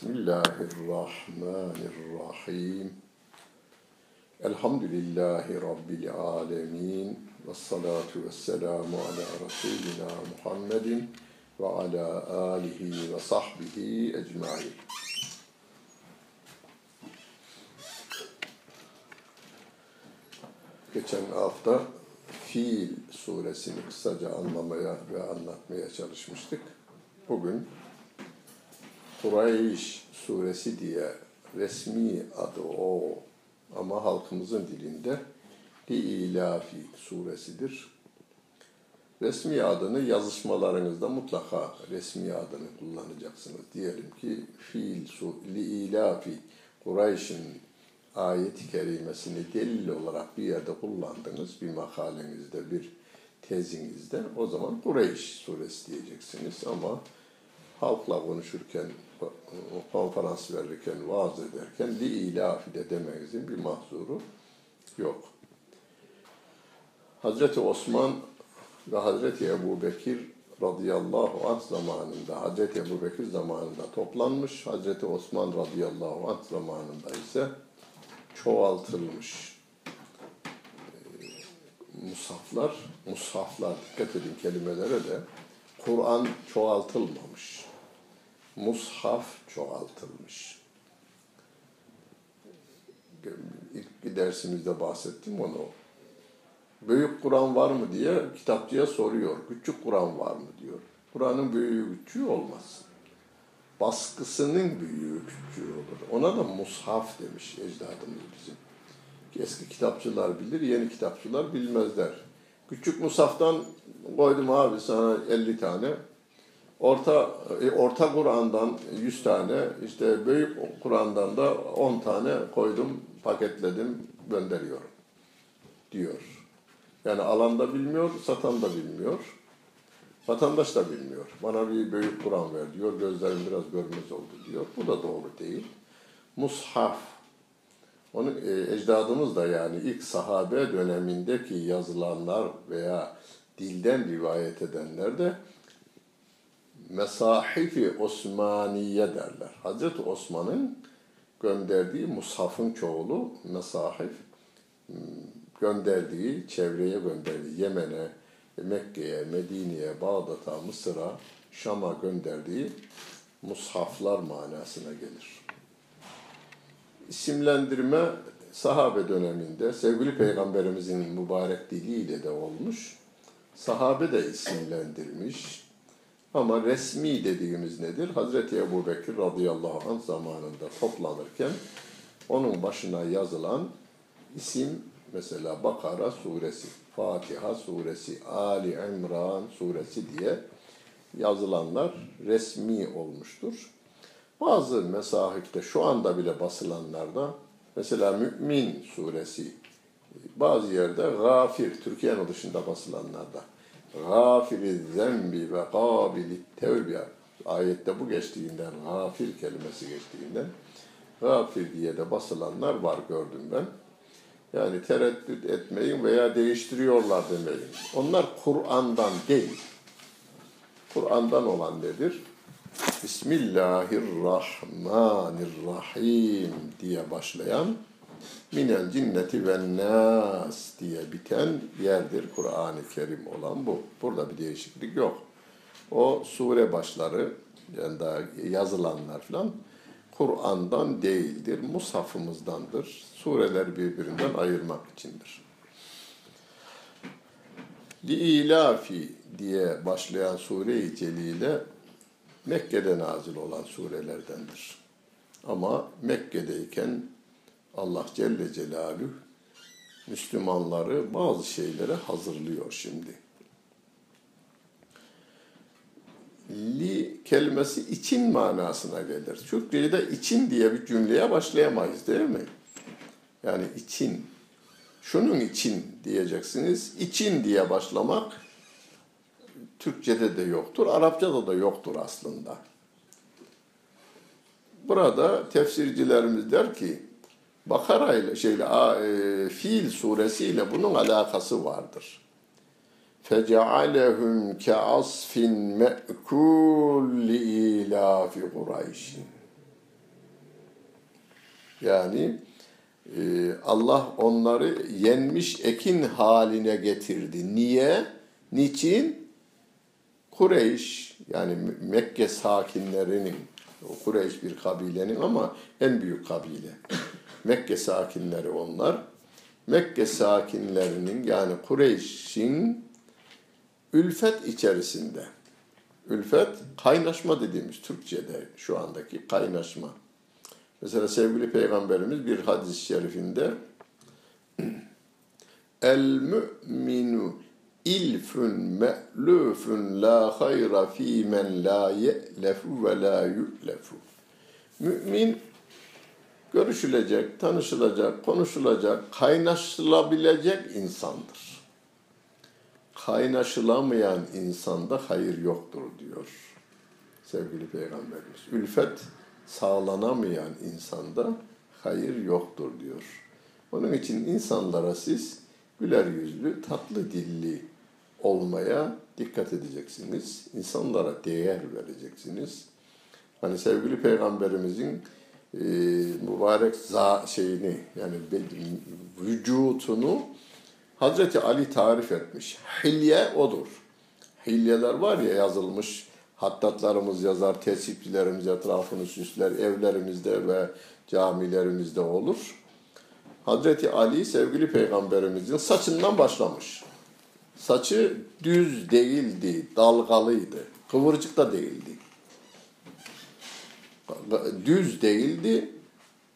Bismillahirrahmanirrahim. Elhamdülillahi Rabbil alemin. Ve salatu ve selamu ala Resulina Muhammedin ve ala alihi ve sahbihi ecmain. Geçen hafta Fiil suresini kısaca anlamaya ve anlatmaya çalışmıştık. Bugün Kureyş suresi diye resmi adı o ama halkımızın dilinde İlafi suresidir. Resmi adını yazışmalarınızda mutlaka resmi adını kullanacaksınız. Diyelim ki fiil su li ilafi Kureyş'in ayet-i kerimesini delil olarak bir yerde kullandınız, bir makalenizde, bir tezinizde, o zaman Kureyş suresi diyeceksiniz ama halkla konuşurken, konferans verirken, vaaz ederken li ilafi de demenizin bir mahzuru yok. Hazreti Osman ve Hazreti Ebu Bekir radıyallahu anh zamanında, Hazreti Ebu Bekir zamanında toplanmış, Hazreti Osman radıyallahu anh zamanında ise çoğaltılmış e, musaflar, mushaflar, dikkat edin kelimelere de, Kur'an çoğaltılmamış. Mushaf çoğaltılmış. İlk bir dersimizde bahsettim onu. Büyük Kur'an var mı diye kitapçıya soruyor. Küçük Kur'an var mı diyor. Kur'an'ın büyüğü küçüğü olmaz. Baskısının büyüğü küçüğü olur. Ona da mushaf demiş ecdadımız bizim. Eski kitapçılar bilir, yeni kitapçılar bilmezler. Küçük musaftan koydum abi sana 50 tane. Orta e, orta Kur'an'dan 100 tane, işte büyük Kur'an'dan da 10 tane koydum, paketledim, gönderiyorum diyor. Yani alan da bilmiyor, satan da bilmiyor. Vatandaş da bilmiyor. Bana bir büyük Kur'an ver diyor, gözlerim biraz görmez oldu diyor. Bu da doğru değil. Mushaf, onu e, ecdadımız da yani ilk sahabe dönemindeki yazılanlar veya dilden rivayet edenler de Mesahifi Osmaniye derler. Hazreti Osman'ın gönderdiği mushafın çoğulu mesahif gönderdiği, çevreye gönderdiği Yemen'e, Mekke'ye, Medine'ye, Bağdat'a, Mısır'a, Şam'a gönderdiği mushaflar manasına gelir. İsimlendirme sahabe döneminde sevgili peygamberimizin mübarek diliyle de olmuş. Sahabe de isimlendirmiş. Ama resmi dediğimiz nedir? Hazreti Ebu Bekir radıyallahu anh zamanında toplanırken onun başına yazılan isim mesela Bakara suresi, Fatiha suresi, Ali İmran suresi diye yazılanlar resmi olmuştur. Bazı mesahifte şu anda bile basılanlarda mesela Mü'min suresi bazı yerde gafir, Türkiye'nin dışında basılanlarda gafiri zembi ve kabili tevbi ayette bu geçtiğinden gafir kelimesi geçtiğinden gafir diye de basılanlar var gördüm ben. Yani tereddüt etmeyin veya değiştiriyorlar demeyin. Onlar Kur'an'dan değil. Kur'an'dan olan nedir? Bismillahirrahmanirrahim diye başlayan minel cinneti ve nas diye biten yerdir Kur'an-ı Kerim olan bu. Burada bir değişiklik yok. O sure başları yani daha yazılanlar falan Kur'an'dan değildir, mushafımızdandır. Sureler birbirinden ayırmak içindir. Li-ilafi diye başlayan sure-i celile Mekke'de nazil olan surelerdendir. Ama Mekke'deyken Allah Celle Celaluhu Müslümanları bazı şeylere hazırlıyor şimdi. Li kelimesi için manasına gelir. Türkçe'de için diye bir cümleye başlayamayız değil mi? Yani için. Şunun için diyeceksiniz. İçin diye başlamak Türkçe'de de yoktur. Arapçada da yoktur aslında. Burada tefsircilerimiz der ki Bakara ile şeyle e, Fil suresiyle bunun alakası vardır. Fecealehum ke asfin me'kul li ilafi Kureyş'in. Yani e, Allah onları yenmiş ekin haline getirdi. Niye? Niçin? Kureyş yani Mekke sakinlerinin, o Kureyş bir kabilenin ama en büyük kabile. Mekke sakinleri onlar. Mekke sakinlerinin yani Kureyş'in ülfet içerisinde. Ülfet kaynaşma dediğimiz Türkçe'de şu andaki kaynaşma. Mesela sevgili peygamberimiz bir hadis-i şerifinde El mü'minu ilfun me'lufun la hayra fi men la ye'lefu ve la yu'lefu. Mümin görüşülecek, tanışılacak, konuşulacak, kaynaşılabilecek insandır. Kaynaşılamayan insanda hayır yoktur diyor sevgili peygamberimiz. Ülfet sağlanamayan insanda hayır yoktur diyor. Onun için insanlara siz güler yüzlü, tatlı dilli olmaya dikkat edeceksiniz. İnsanlara değer vereceksiniz. Hani sevgili peygamberimizin e, mübarek za şeyini yani vücutunu Hazreti Ali tarif etmiş. Hilye odur. Hilyeler var ya yazılmış hattatlarımız yazar, tesipçilerimiz etrafını süsler, evlerimizde ve camilerimizde olur. Hazreti Ali sevgili peygamberimizin saçından başlamış. Saçı düz değildi, dalgalıydı. Kıvırcık da değildi. Düz değildi,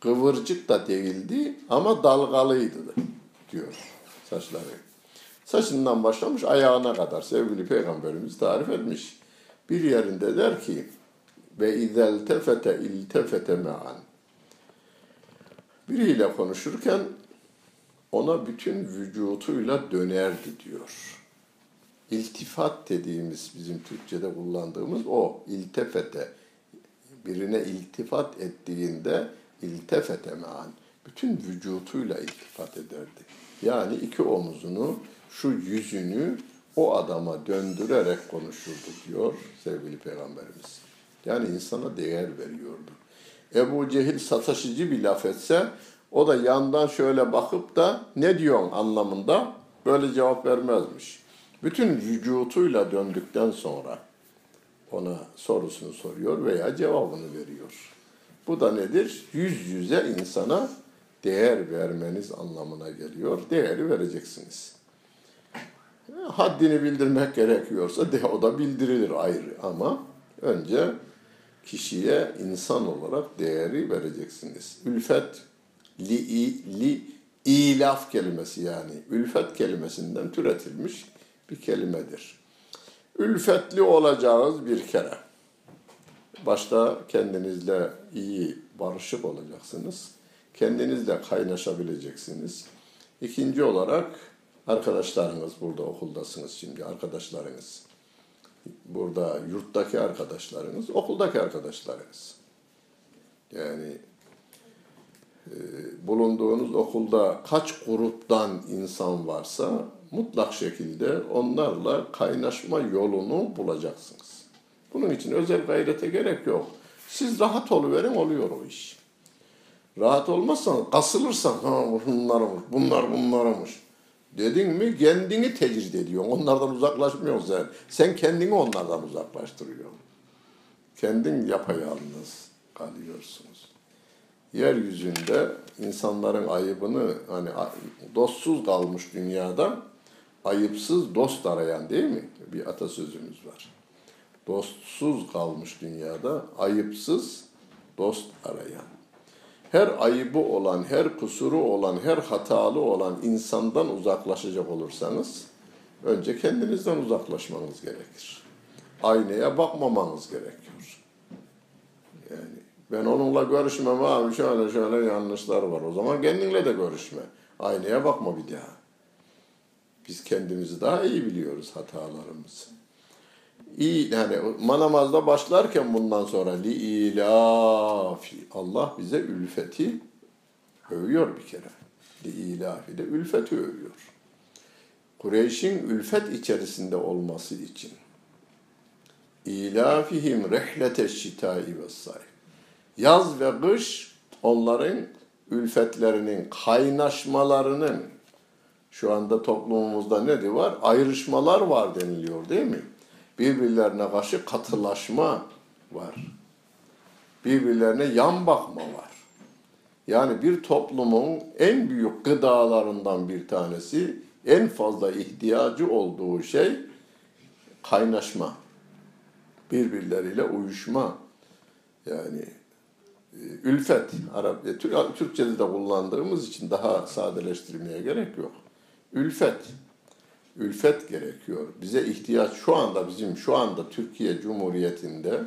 kıvırcık da değildi ama dalgalıydı diyor saçları. Saçından başlamış ayağına kadar sevgili peygamberimiz tarif etmiş. Bir yerinde der ki ve izel tefete iltefete me'an. Biriyle konuşurken ona bütün vücutuyla dönerdi diyor. İltifat dediğimiz bizim Türkçe'de kullandığımız o iltefete birine iltifat ettiğinde iltefete me'an bütün vücutuyla iltifat ederdi. Yani iki omuzunu, şu yüzünü o adama döndürerek konuşurdu diyor sevgili peygamberimiz. Yani insana değer veriyordu. Ebu Cehil sataşıcı bir laf etse o da yandan şöyle bakıp da ne diyorsun anlamında böyle cevap vermezmiş. Bütün vücutuyla döndükten sonra ona sorusunu soruyor veya cevabını veriyor. Bu da nedir? Yüz yüze insana değer vermeniz anlamına geliyor. Değeri vereceksiniz. Haddini bildirmek gerekiyorsa de o da bildirilir ayrı ama önce kişiye insan olarak değeri vereceksiniz. Ülfet li, li ilaf kelimesi yani ülfet kelimesinden türetilmiş bir kelimedir. Ülfetli olacağız bir kere. Başta kendinizle iyi barışık olacaksınız. Kendinizle kaynaşabileceksiniz. İkinci olarak arkadaşlarınız burada okuldasınız şimdi arkadaşlarınız. Burada yurttaki arkadaşlarınız, okuldaki arkadaşlarınız. Yani e, bulunduğunuz okulda kaç gruptan insan varsa mutlak şekilde onlarla kaynaşma yolunu bulacaksınız. Bunun için özel gayrete gerek yok. Siz rahat oluverin oluyor o iş. Rahat olmazsan, kasılırsan, ha bunlarmış, bunlar bunlarmış. Dedin mi kendini tecrid ediyorsun. Onlardan uzaklaşmıyorsun sen. Sen kendini onlardan uzaklaştırıyorsun. Kendin yapayalnız kalıyorsunuz. Yeryüzünde insanların ayıbını hani dostsuz kalmış dünyada ayıpsız dost arayan değil mi? Bir atasözümüz var. Dostsuz kalmış dünyada ayıpsız dost arayan her ayıbı olan, her kusuru olan, her hatalı olan insandan uzaklaşacak olursanız önce kendinizden uzaklaşmanız gerekir. Aynaya bakmamanız gerekiyor. Yani ben onunla görüşmem abi şöyle şöyle yanlışlar var. O zaman kendinle de görüşme. Aynaya bakma bir daha. Biz kendimizi daha iyi biliyoruz hatalarımızı iyi yani manamazda başlarken bundan sonra li ilafi Allah bize ülfeti övüyor bir kere. Li ilafi de ülfeti övüyor. Kureyş'in ülfet içerisinde olması için ilafihim rehlete şitai ve. Yaz ve kış onların ülfetlerinin, kaynaşmalarının şu anda toplumumuzda ne var? Ayrışmalar var deniliyor değil mi? Birbirlerine karşı katılaşma var. Birbirlerine yan bakma var. Yani bir toplumun en büyük gıdalarından bir tanesi, en fazla ihtiyacı olduğu şey kaynaşma. Birbirleriyle uyuşma. Yani e, ülfet, Arap, e, Türkçe'de de kullandığımız için daha sadeleştirmeye gerek yok. Ülfet, ülfet gerekiyor. Bize ihtiyaç şu anda bizim şu anda Türkiye Cumhuriyeti'nde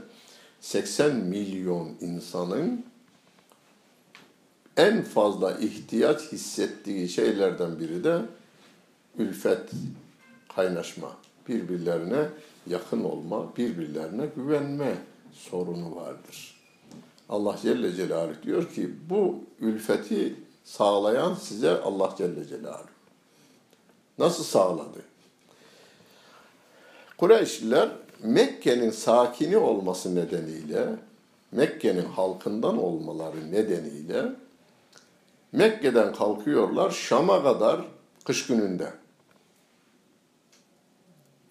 80 milyon insanın en fazla ihtiyaç hissettiği şeylerden biri de ülfet, kaynaşma, birbirlerine yakın olma, birbirlerine güvenme sorunu vardır. Allah Celle Celaluhu diyor ki bu ülfeti sağlayan size Allah Celle Celaluhu. Nasıl sağladı? Kureyşliler Mekke'nin sakini olması nedeniyle, Mekke'nin halkından olmaları nedeniyle Mekke'den kalkıyorlar Şam'a kadar kış gününde.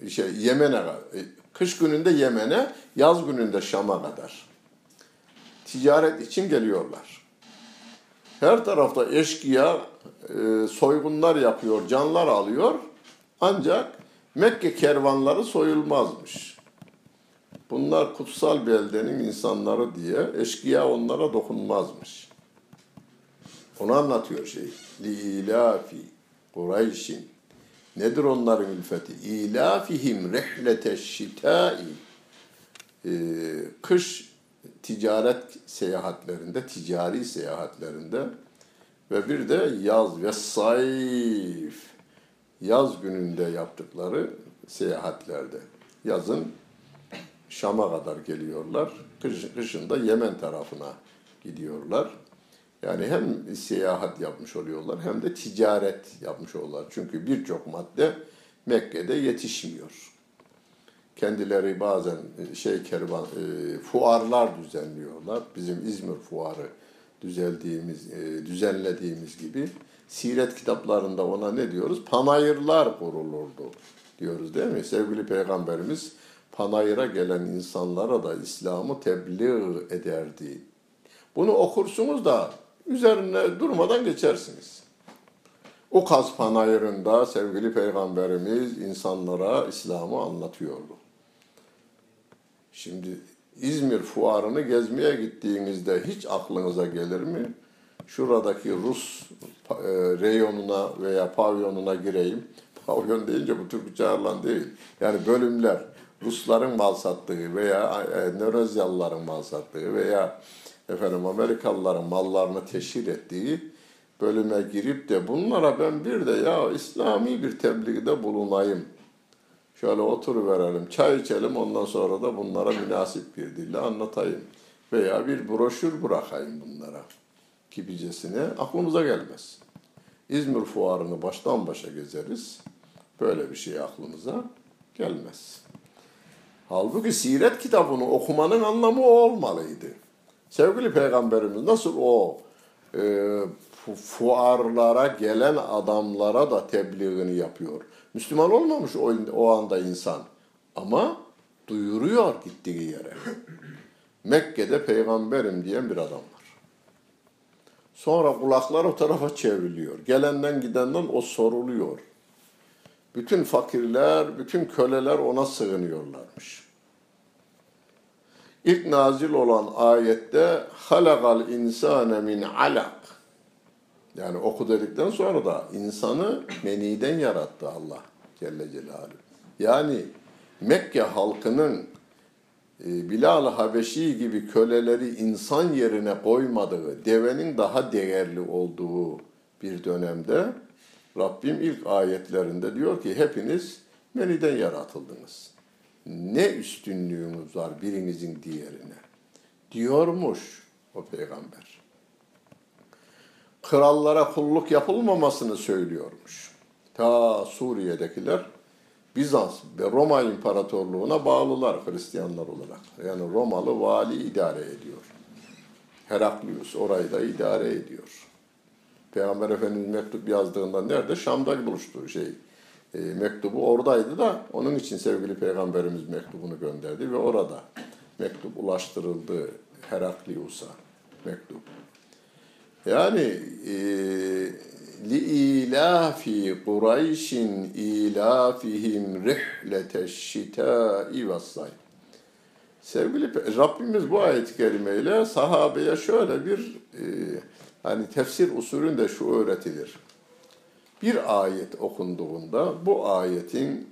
Şey, Yemen'e kış gününde Yemen'e, yaz gününde Şam'a kadar. Ticaret için geliyorlar. Her tarafta eşkıya e, soygunlar yapıyor, canlar alıyor. Ancak Mekke kervanları soyulmazmış. Bunlar kutsal beldenin insanları diye eşkıya onlara dokunmazmış. Onu anlatıyor şey. Li ilafi Kureyşin. Nedir onların ülfeti? İlafihim rehlete şitai. Ee, kış ticaret seyahatlerinde, ticari seyahatlerinde ve bir de yaz ve sayf yaz gününde yaptıkları seyahatlerde. Yazın Şam'a kadar geliyorlar. Kış, kışın Yemen tarafına gidiyorlar. Yani hem seyahat yapmış oluyorlar hem de ticaret yapmış oluyorlar. Çünkü birçok madde Mekke'de yetişmiyor. Kendileri bazen e, şey kervan e, fuarlar düzenliyorlar. Bizim İzmir fuarı düzeldiğimiz e, düzenlediğimiz gibi siret kitaplarında ona ne diyoruz? Panayırlar kurulurdu diyoruz değil mi? Sevgili Peygamberimiz panayıra gelen insanlara da İslam'ı tebliğ ederdi. Bunu okursunuz da üzerine durmadan geçersiniz. O Ukaz panayırında sevgili Peygamberimiz insanlara İslam'ı anlatıyordu. Şimdi İzmir fuarını gezmeye gittiğinizde hiç aklınıza gelir mi? Şuradaki Rus e, reyonuna veya pavyonuna gireyim. Pavyon deyince bu Türk çağrılan değil. Yani bölümler Rusların mal sattığı veya e, Nörozyalıların mal sattığı veya efendim Amerikalıların mallarını teşhir ettiği bölüme girip de bunlara ben bir de ya İslami bir tebliğde bulunayım. Şöyle otur verelim, çay içelim ondan sonra da bunlara münasip bir dille anlatayım. Veya bir broşür bırakayım bunlara gibicesine aklımıza gelmez. İzmir fuarını baştan başa gezeriz. Böyle bir şey aklımıza gelmez. Halbuki siret kitabını okumanın anlamı o olmalıydı. Sevgili Peygamberimiz nasıl o e, fuarlara gelen adamlara da tebliğini yapıyor. Müslüman olmamış o, o anda insan ama duyuruyor gittiği yere. Mekke'de peygamberim diyen bir adam var. Sonra kulaklar o tarafa çevriliyor. Gelenden gidenden o soruluyor. Bütün fakirler, bütün köleler ona sığınıyorlarmış. İlk nazil olan ayette halakal insane min alak. Yani oku dedikten sonra da insanı meniden yarattı Allah Celle Celaluhu. Yani Mekke halkının e, Bilal-ı Habeşi gibi köleleri insan yerine koymadığı, devenin daha değerli olduğu bir dönemde Rabbim ilk ayetlerinde diyor ki hepiniz meniden yaratıldınız ne üstünlüğümüz var birinizin diğerine diyormuş o peygamber. Krallara kulluk yapılmamasını söylüyormuş. Ta Suriye'dekiler Bizans ve Roma İmparatorluğu'na bağlılar Hristiyanlar olarak. Yani Romalı vali idare ediyor. Heraklius orayı da idare ediyor. Peygamber Efendimiz mektup yazdığında nerede? Şam'da buluştu şey. E, mektubu oradaydı da onun için sevgili Peygamberimiz mektubunu gönderdi ve orada mektup ulaştırıldı Heraklius'a mektup. Yani e, li ilafi Kureyşin ilafihim rihleteş şita'i ve sayf. Sevgili Rabbimiz bu ayet-i kerimeyle sahabeye şöyle bir e, hani tefsir usulünde şu öğretilir. Bir ayet okunduğunda bu ayetin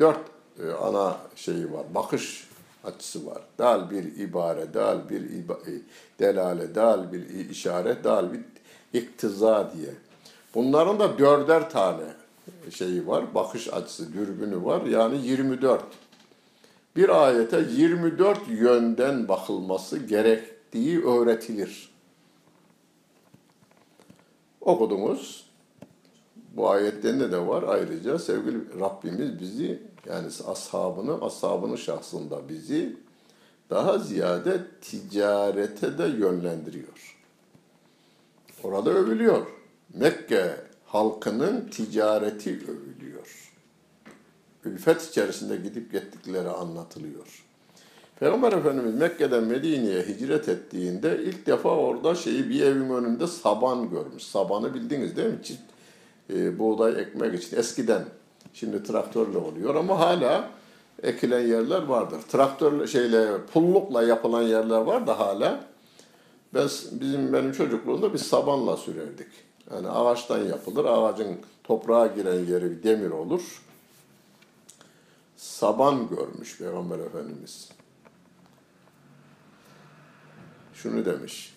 dört e, ana şeyi var, bakış açısı var. Dal bir ibare, dal bir iba, e, delale, dal bir işaret, dal bir iktiza diye. Bunların da dörder tane şeyi var, bakış açısı, dürbünü var. Yani 24 bir ayete 24 yönden bakılması gerektiği öğretilir. Okudunuz. Bu ayetlerinde de var ayrıca sevgili Rabbimiz bizi yani ashabını, ashabının şahsında bizi daha ziyade ticarete de yönlendiriyor. Orada övülüyor. Mekke halkının ticareti övülüyor ülfet içerisinde gidip gittikleri anlatılıyor. Peygamber Efendimiz Mekke'den Medine'ye hicret ettiğinde ilk defa orada şeyi bir evin önünde saban görmüş. Sabanı bildiniz değil mi? Çift e, buğday ekmek için eskiden. Şimdi traktörle oluyor ama hala ekilen yerler vardır. Traktörle şeyle pullukla yapılan yerler var da hala. Ben bizim benim çocukluğumda biz sabanla sürerdik. Yani ağaçtan yapılır. Ağacın toprağa giren yeri demir olur saban görmüş Peygamber Efendimiz. Şunu demiş.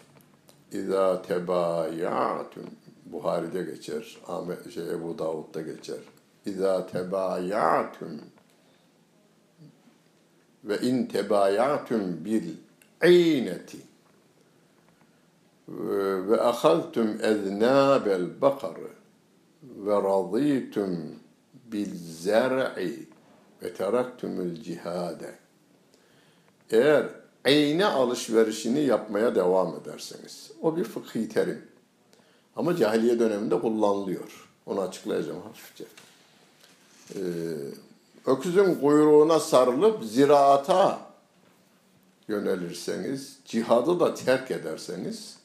İza tebayatum Buhari'de geçer. Ahmet şey Ebu Davud'da geçer. İza tebayatum ve in tebayatum bil ayneti ve ahaztum eznabel bakarı ve raditum bil zer'i ve teraktumul cihade. Eğer eyne alışverişini yapmaya devam ederseniz, o bir fıkhi terim. Ama cahiliye döneminde kullanılıyor. Onu açıklayacağım hafifçe. Ee, öküzün kuyruğuna sarılıp ziraata yönelirseniz, cihadı da terk ederseniz,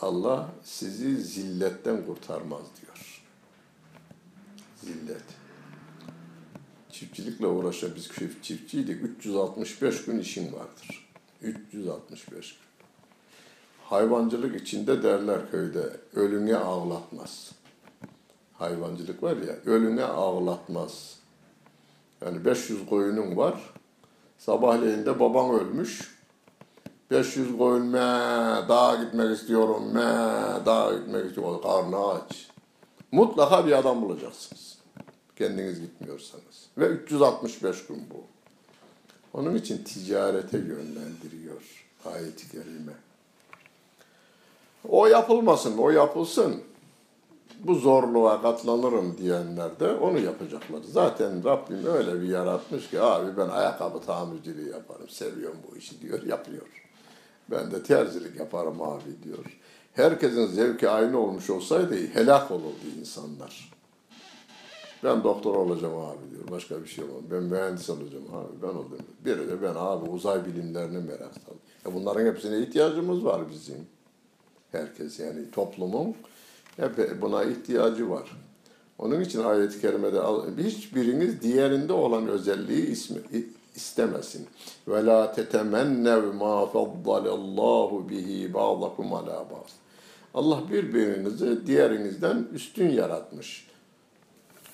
Allah sizi zilletten kurtarmaz diyor. Zillet çiftçilikle uğraşan biz çiftçiydik. 365 gün işin vardır. 365 gün. Hayvancılık içinde derler köyde ölüne ağlatmaz. Hayvancılık var ya ölüne ağlatmaz. Yani 500 koyunun var. Sabahleyin de baban ölmüş. 500 koyun me dağa gitmek istiyorum me dağa gitmek istiyorum. Karnı aç. Mutlaka bir adam bulacaksınız kendiniz gitmiyorsanız. Ve 365 gün bu. Onun için ticarete yönlendiriyor ayet-i kerime. O yapılmasın, o yapılsın. Bu zorluğa katlanırım diyenler de onu yapacaklar. Zaten Rabbim öyle bir yaratmış ki abi ben ayakkabı tamirciliği yaparım, seviyorum bu işi diyor, yapıyor. Ben de terzilik yaparım abi diyor. Herkesin zevki aynı olmuş olsaydı helak olurdu insanlar. Ben doktor olacağım abi diyor. Başka bir şey olmam. Ben mühendis olacağım abi. Ben oldum. Biri de ben abi uzay bilimlerine merak saldım. Bunların hepsine ihtiyacımız var bizim. Herkes yani toplumun hep buna ihtiyacı var. Onun için ayet-i kerimede hiçbiriniz diğerinde olan özelliği ismi, istemesin. Ve la tetemennev ma faddalallahu bihi ba'dakum ala ba'd. Allah birbirinizi diğerinizden üstün yaratmış.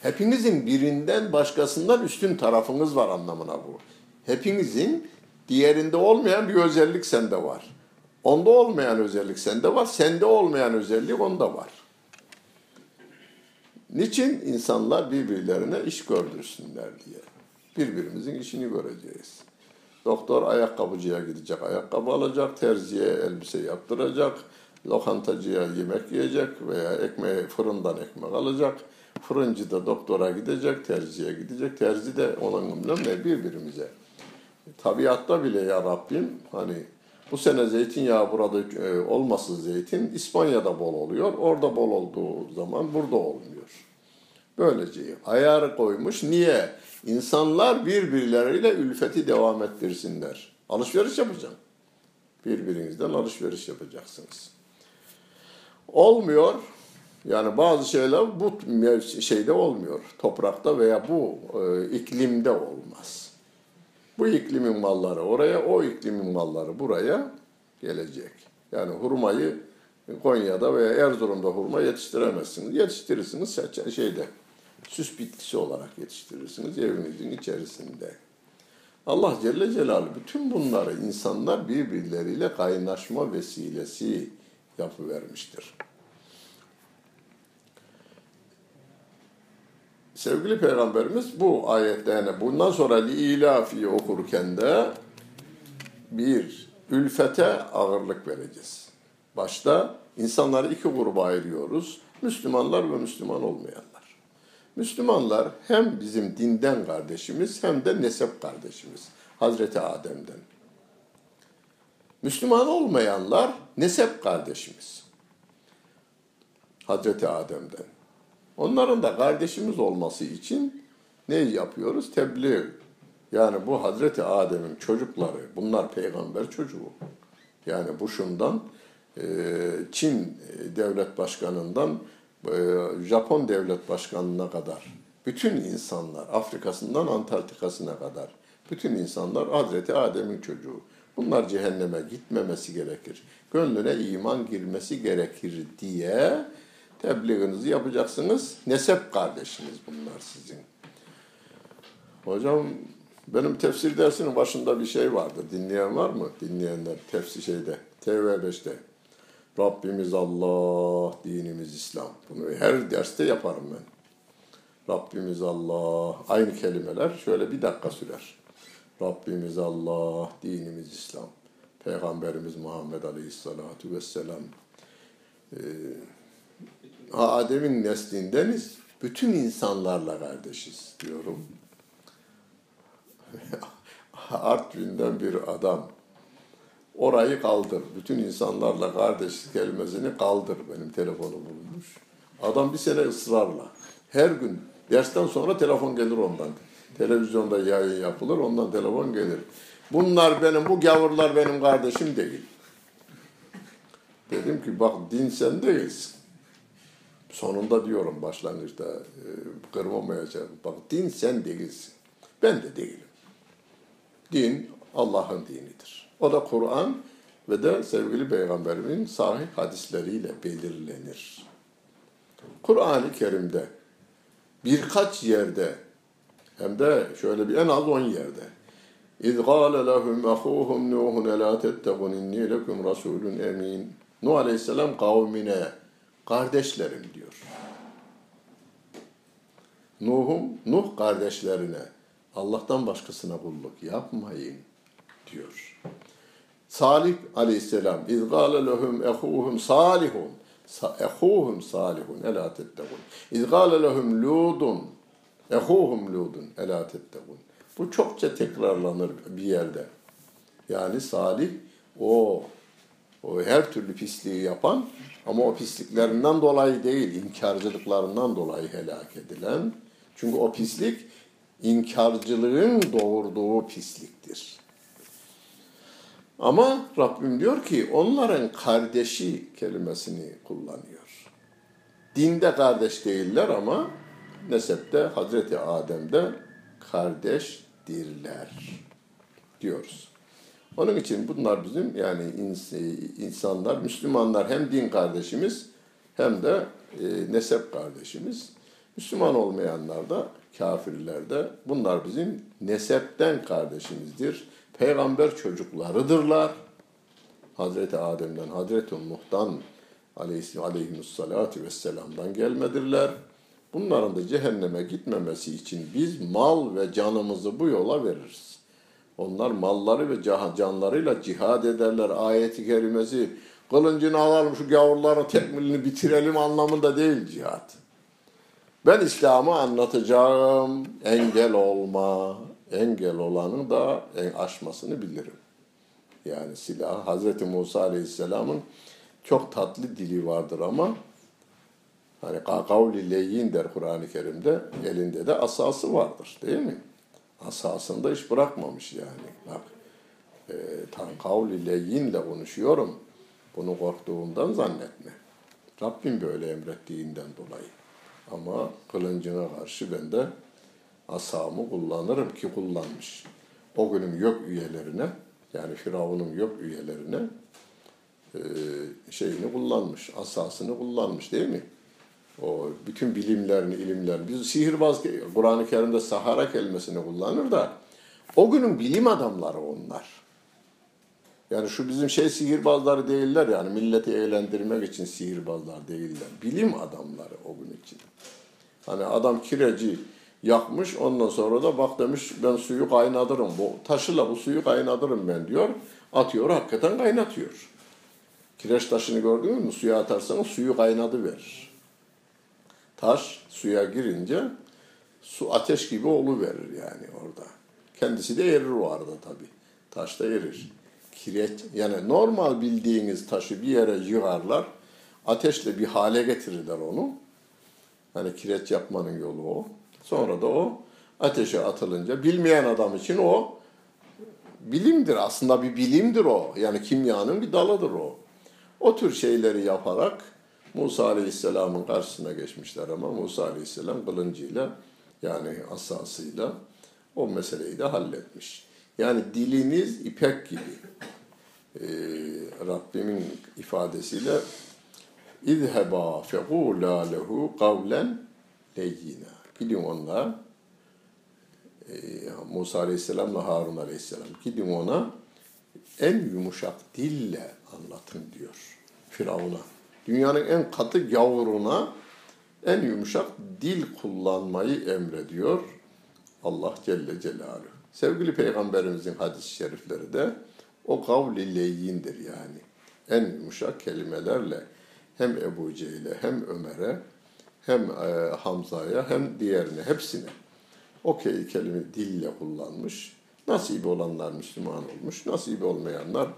Hepinizin birinden başkasından üstün tarafınız var anlamına bu. Hepinizin diğerinde olmayan bir özellik sende var. Onda olmayan özellik sende var, sende olmayan özellik onda var. Niçin insanlar birbirlerine iş gördürsünler diye. Birbirimizin işini göreceğiz. Doktor ayakkabıcıya gidecek, ayakkabı alacak, terziye elbise yaptıracak, lokantacıya yemek yiyecek veya ekmeği fırından ekmek alacak Fırıncı da doktora gidecek, terziye gidecek. Terzi de onunla ne birbirimize. Tabiatta bile ya Rabbim hani Bu sene zeytinyağı burada e, olması zeytin İspanya'da bol oluyor. Orada bol olduğu zaman burada olmuyor. Böylece ayar koymuş. Niye? İnsanlar birbirleriyle ülfeti devam ettirsinler. Alışveriş yapacağım. Birbirinizden alışveriş yapacaksınız. Olmuyor. Yani bazı şeyler bu şeyde olmuyor. Toprakta veya bu e, iklimde olmaz. Bu iklimin malları oraya, o iklimin malları buraya gelecek. Yani hurmayı Konya'da veya Erzurum'da hurma yetiştiremezsiniz. Yetiştirirsiniz şeyde, süs bitkisi olarak yetiştirirsiniz evinizin içerisinde. Allah Celle Celaluhu bütün bunları insanlar birbirleriyle kaynaşma vesilesi yapıvermiştir. Sevgili Peygamberimiz bu ayetlerini bundan sonra ilafi okurken de bir ülfete ağırlık vereceğiz. Başta insanları iki gruba ayırıyoruz. Müslümanlar ve Müslüman olmayanlar. Müslümanlar hem bizim dinden kardeşimiz hem de nesep kardeşimiz. Hazreti Adem'den. Müslüman olmayanlar nesep kardeşimiz. Hazreti Adem'den. Onların da kardeşimiz olması için ne yapıyoruz? Tebliğ. Yani bu Hazreti Adem'in çocukları, bunlar peygamber çocuğu. Yani bu şundan Çin devlet başkanından Japon devlet başkanına kadar bütün insanlar Afrika'sından Antarktika'sına kadar bütün insanlar Hazreti Adem'in çocuğu. Bunlar cehenneme gitmemesi gerekir. Gönlüne iman girmesi gerekir diye tebliğinizi yapacaksınız. Nesep kardeşiniz bunlar sizin. Hocam benim tefsir dersinin başında bir şey vardı. Dinleyen var mı? Dinleyenler tefsir şeyde. TV5'te. Rabbimiz Allah, dinimiz İslam. Bunu her derste yaparım ben. Rabbimiz Allah. Aynı kelimeler şöyle bir dakika sürer. Rabbimiz Allah, dinimiz İslam. Peygamberimiz Muhammed Aleyhisselatü Vesselam. Ee, Adem'in neslindeniz. Bütün insanlarla kardeşiz diyorum. Artvin'den bir adam. Orayı kaldır. Bütün insanlarla kardeş kelimesini kaldır. Benim telefonu bulmuş. Adam bir sene ısrarla. Her gün dersten sonra telefon gelir ondan. Televizyonda yayın yapılır. Ondan telefon gelir. Bunlar benim, bu gavurlar benim kardeşim değil. Dedim ki bak din sen değilsin. Sonunda diyorum başlangıçta e, kırmamayacağım. Bak din sen değilsin. Ben de değilim. Din Allah'ın dinidir. O da Kur'an ve de sevgili Peygamberimin sahih hadisleriyle belirlenir. Kur'an-ı Kerim'de birkaç yerde hem de şöyle bir en az on yerde İz gâle lehum ehûhum Nuhun elâ tettegûn inni lekum rasûlun emin. Nuh Aleyhisselam kavmine kardeşlerim diyor. Nuh'um, Nuh kardeşlerine Allah'tan başkasına kulluk yapmayın diyor. Salih aleyhisselam iz gâle lehum ehuhum salihun ehuhum salihun elâ tettegûn iz gâle lehum ludun ehuhum ludun elâ tettegûn bu çokça tekrarlanır bir yerde. Yani Salih o o her türlü pisliği yapan ama o pisliklerinden dolayı değil, inkarcılıklarından dolayı helak edilen. Çünkü o pislik inkarcılığın doğurduğu pisliktir. Ama Rabbim diyor ki onların kardeşi kelimesini kullanıyor. Dinde kardeş değiller ama nesepte Hazreti Adem'de kardeşdirler diyoruz. Onun için bunlar bizim yani insanlar, Müslümanlar hem din kardeşimiz hem de e, nesep kardeşimiz. Müslüman olmayanlar da kafirler de bunlar bizim nesepten kardeşimizdir. Peygamber çocuklarıdırlar. Hazreti Adem'den, Hazreti Nuh'dan aleyhissalatu vesselam'dan gelmedirler. Bunların da cehenneme gitmemesi için biz mal ve canımızı bu yola veririz. Onlar malları ve canlarıyla cihad ederler. Ayeti kerimesi kılıncını alalım şu gavurların tekmilini bitirelim anlamında değil cihad. Ben İslam'ı anlatacağım. Engel olma. Engel olanın da aşmasını bilirim. Yani silah. Hazreti Musa Aleyhisselam'ın çok tatlı dili vardır ama hani kavli leyyin der Kur'an-ı Kerim'de elinde de asası vardır değil mi? Asasında hiç bırakmamış yani. Bak e, tam kavli leyyinle konuşuyorum. Bunu korktuğumdan zannetme. Rabbim böyle emrettiğinden dolayı. Ama kılıncına karşı ben de asamı kullanırım ki kullanmış. O günün yok üyelerine yani Firavun'un yok üyelerine e, şeyini kullanmış, asasını kullanmış değil mi? O bütün bilimlerini, ilimlerini. Biz sihirbaz, Kur'an-ı Kerim'de Sahara kelimesini kullanır da o günün bilim adamları onlar. Yani şu bizim şey sihirbazları değiller yani milleti eğlendirmek için sihirbazlar değiller. Bilim adamları o gün için. Hani adam kireci yakmış ondan sonra da bak demiş ben suyu kaynatırım. Bu taşıyla bu suyu kaynatırım ben diyor. Atıyor hakikaten kaynatıyor. Kireç taşını gördünüz mü? Suya atarsanız suyu kaynadı verir. Taş suya girince su ateş gibi verir yani orada. Kendisi de erir o arada tabi. Taş da erir. Kireç yani normal bildiğiniz taşı bir yere yığarlar. Ateşle bir hale getirirler onu. Hani kireç yapmanın yolu o. Sonra da o ateşe atılınca bilmeyen adam için o bilimdir. Aslında bir bilimdir o. Yani kimyanın bir dalıdır o. O tür şeyleri yaparak Musa Aleyhisselam'ın karşısına geçmişler ama Musa Aleyhisselam kılıncıyla yani asasıyla o meseleyi de halletmiş. Yani diliniz ipek gibi. Ee, Rabbimin ifadesiyle İzheba fekula lehu kavlen leyyina. Gidin onunla e, Musa Aleyhisselam'la Harun Aleyhisselam gidin ona en yumuşak dille anlatın diyor Firavun'a. Dünyanın en katı gavuruna en yumuşak dil kullanmayı emrediyor Allah Celle Celaluhu. Sevgili Peygamberimizin hadis-i şerifleri de o kavli leyyindir yani. En yumuşak kelimelerle hem Ebu Cehil'e hem Ömer'e hem e, Hamza'ya hem diğerine, hepsine. Okey kelime dille kullanmış. Nasibi olanlar Müslüman olmuş. Nasibi olmayanlar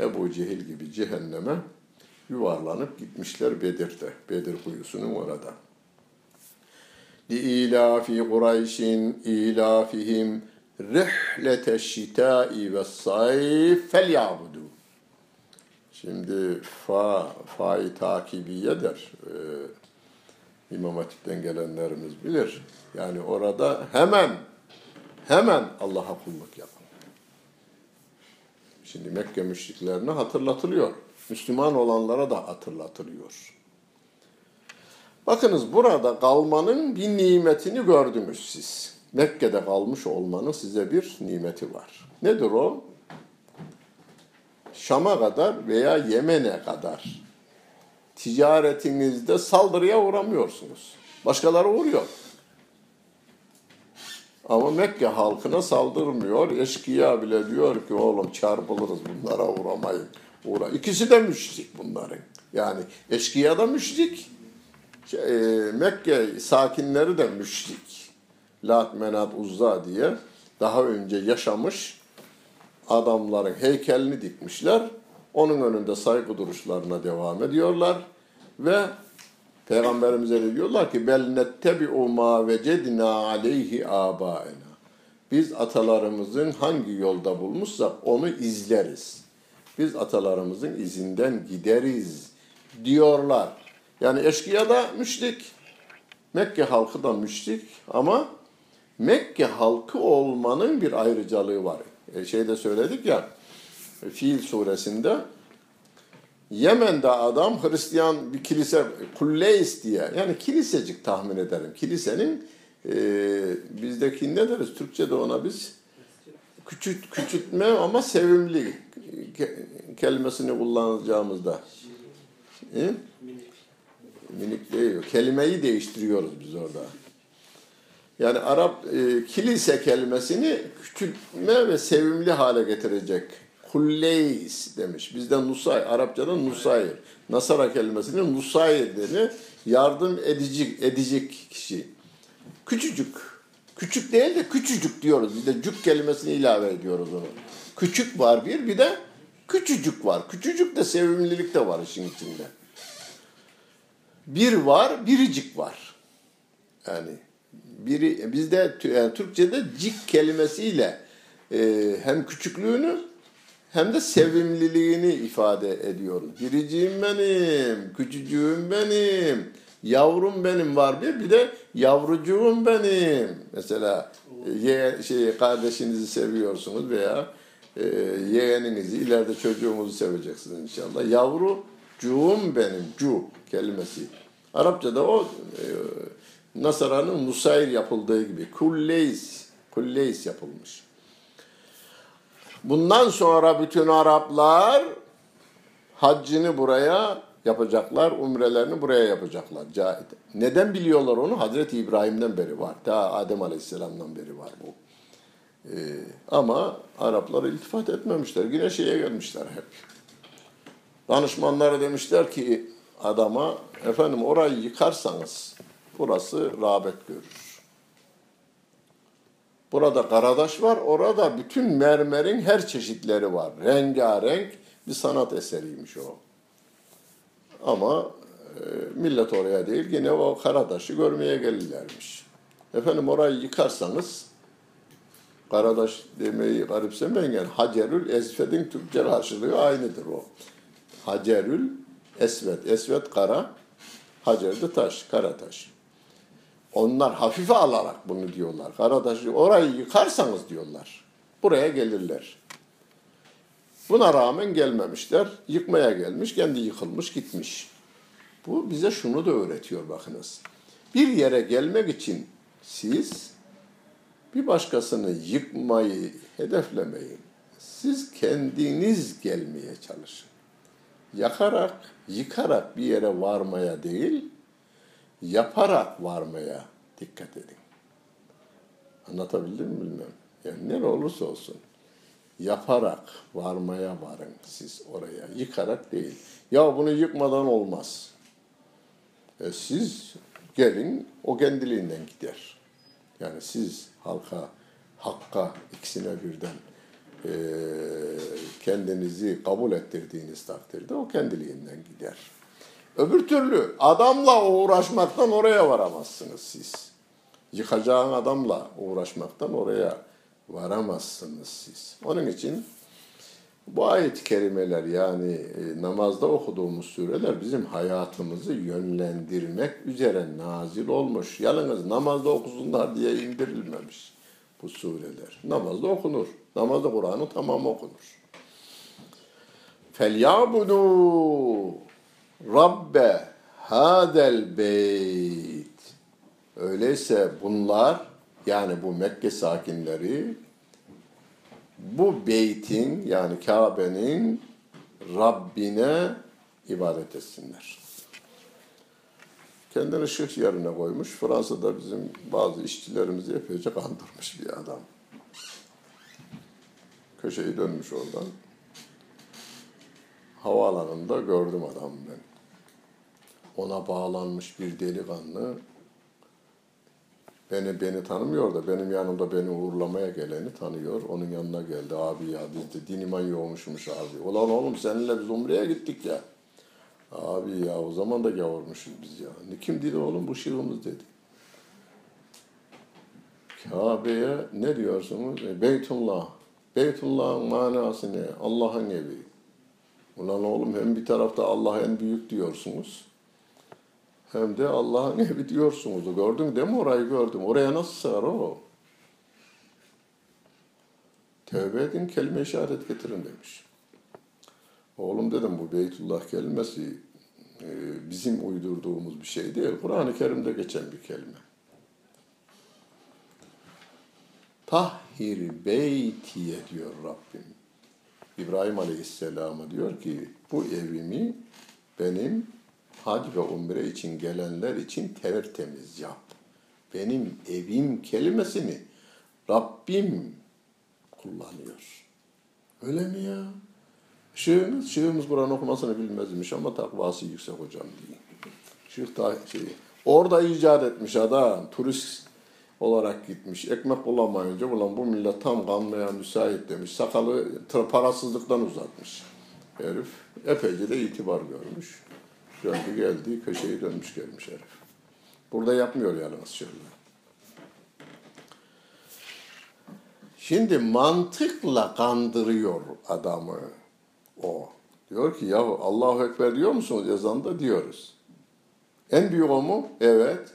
Ebu Cehil gibi cehenneme yuvarlanıp gitmişler Bedir'de. Bedir kuyusunun orada. Li'ilafi Kureyşin ilafihim rehlete şitai ve sayf fel yabudu. Şimdi fa, fa-i takibiye der. Ee, İmam Hatip'ten gelenlerimiz bilir. Yani orada hemen hemen Allah'a kulluk yapın. Şimdi Mekke müşriklerine hatırlatılıyor. Müslüman olanlara da hatırlatılıyor. Bakınız burada kalmanın bir nimetini gördünüz siz. Mekke'de kalmış olmanın size bir nimeti var. Nedir o? Şam'a kadar veya Yemen'e kadar ticaretinizde saldırıya uğramıyorsunuz. Başkaları uğruyor. Ama Mekke halkına saldırmıyor. Eşkıya bile diyor ki oğlum çarpılırız bunlara uğramayın. Uğra. İkisi de müşrik bunların. Yani eşkıya da müşrik. Şey, e, Mekke sakinleri de müşrik. Lat, Menat, Uzza diye daha önce yaşamış adamların heykelini dikmişler. Onun önünde saygı duruşlarına devam ediyorlar. Ve Peygamberimize de diyorlar ki bel nettebi'u ma vecedna aleyhi abaena. Biz atalarımızın hangi yolda bulmuşsak onu izleriz. Biz atalarımızın izinden gideriz diyorlar. Yani eşkıya da müşrik. Mekke halkı da müşrik ama Mekke halkı olmanın bir ayrıcalığı var. E şeyde söyledik ya Fiil suresinde Yemen'de adam Hristiyan bir kilise Kulleys diye yani kilisecik tahmin ederim. Kilisenin e, bizdeki ne deriz? Türkçe'de ona biz küçült, küçültme ama sevimli kelimesini kullanacağımızda. E? Minik değil. Kelimeyi değiştiriyoruz biz orada. Yani Arap e, kilise kelimesini küçültme ve sevimli hale getirecek. Kulleys demiş. Bizde Nusay, Arapçada Nusayr. Nasara kelimesinin Nusayr deni yardım edicik, edecek kişi. Küçücük. Küçük değil de küçücük diyoruz. Bir de cük kelimesini ilave ediyoruz onu. Küçük var bir, bir de Küçücük var. Küçücük de sevimlilik de var işin içinde. Bir var, biricik var. Yani biri bizde yani Türkçe'de cik kelimesiyle e, hem küçüklüğünü hem de sevimliliğini ifade ediyoruz. Biriciğim benim, küçücüğüm benim, yavrum benim var bir, bir de yavrucuğum benim. Mesela ye, şey, kardeşinizi seviyorsunuz veya e, yeğeninizi, ileride çocuğumuzu seveceksiniz inşallah. Yavrucuğum benim, cu kelimesi. Arapçada o e, Nasara'nın Nusayr yapıldığı gibi kulleys, kulleys yapılmış. Bundan sonra bütün Araplar haccını buraya yapacaklar, umrelerini buraya yapacaklar. Neden biliyorlar onu? Hazreti İbrahim'den beri var. Ta Adem Aleyhisselam'dan beri var bu. Ee, ama Araplar iltifat etmemişler. Yine şeye gelmişler hep. Danışmanları demişler ki adama, efendim orayı yıkarsanız burası rağbet görür. Burada karadaş var, orada bütün mermerin her çeşitleri var. Rengarenk bir sanat eseriymiş o. Ama e, millet oraya değil, yine o karadaşı görmeye gelirlermiş. Efendim orayı yıkarsanız, karadaş demeyi garipsemeyin yani Hacerül Esved'in Türkçe karşılığı aynıdır o. Hacerül Esved, Esved kara, Hacer de taş, kara taş. Onlar hafife alarak bunu diyorlar. Karadaşı orayı yıkarsanız diyorlar. Buraya gelirler. Buna rağmen gelmemişler. Yıkmaya gelmiş, kendi yıkılmış gitmiş. Bu bize şunu da öğretiyor bakınız. Bir yere gelmek için siz bir başkasını yıkmayı hedeflemeyin. Siz kendiniz gelmeye çalışın. Yakarak, yıkarak bir yere varmaya değil, yaparak varmaya dikkat edin. Anlatabildim mi bilmem. Yani ne olursa olsun yaparak varmaya varın siz oraya. Yıkarak değil. Ya bunu yıkmadan olmaz. E siz gelin o kendiliğinden gider. Yani siz halka, hakka ikisine birden e, kendinizi kabul ettirdiğiniz takdirde o kendiliğinden gider. Öbür türlü adamla uğraşmaktan oraya varamazsınız siz. Yıkacağın adamla uğraşmaktan oraya varamazsınız siz. Onun için bu ayet-i kerimeler yani e, namazda okuduğumuz sureler bizim hayatımızı yönlendirmek üzere nazil olmuş. Yalnız namazda okusunlar diye indirilmemiş bu sureler. Namazda okunur. Namazda Kur'an'ın tamamı okunur. فَلْيَعْبُدُوا Rabbe hadel beyt. Öyleyse bunlar yani bu Mekke sakinleri bu beytin yani Kabe'nin Rabbine ibadet etsinler. Kendini şık yerine koymuş. Fransa'da bizim bazı işçilerimizi epeyce kandırmış bir adam. Köşeyi dönmüş oradan. Havaalanında gördüm adamı ben ona bağlanmış bir delikanlı beni beni tanımıyor da benim yanımda beni uğurlamaya geleni tanıyor. Onun yanına geldi abi ya biz de din iman yoğmuşmuş abi. Ulan oğlum seninle biz Umre'ye gittik ya. Abi ya o zaman da gavurmuşuz biz ya. Ne kim dedi oğlum bu şığımız dedi. Kabe'ye ne diyorsunuz? E, Beytullah. Beytullah'ın manası ne? Allah'ın evi. Ulan oğlum hem bir tarafta Allah en büyük diyorsunuz hem de Allah'ın evi diyorsunuz. Gördün değil mi orayı gördüm. Oraya nasıl sığar o? Tevbe edin kelime işaret getirin demiş. Oğlum dedim bu Beytullah kelimesi e, bizim uydurduğumuz bir şey değil. Kur'an-ı Kerim'de geçen bir kelime. Tahhir beytiye diyor Rabbim. İbrahim Aleyhisselam'a diyor ki bu evimi benim hac ve umre için gelenler için tertemiz yap. Benim evim kelimesini Rabbim kullanıyor. Öyle mi ya? Şığımız, şığımız Kur'an okumasını bilmezmiş ama takvası yüksek hocam diye. Şık da şey, orada icat etmiş adam, turist olarak gitmiş. Ekmek bulamayınca ulan bu millet tam kanmaya müsait demiş. Sakalı parasızlıktan uzatmış. Herif epeyce de itibar görmüş. Döndü geldi, köşeyi dönmüş gelmiş herif. Burada yapmıyor yalnız şöyle. Şimdi mantıkla kandırıyor adamı o. Diyor ki ya Allahu Ekber diyor musunuz ezanda diyoruz. En büyük o mu? Evet.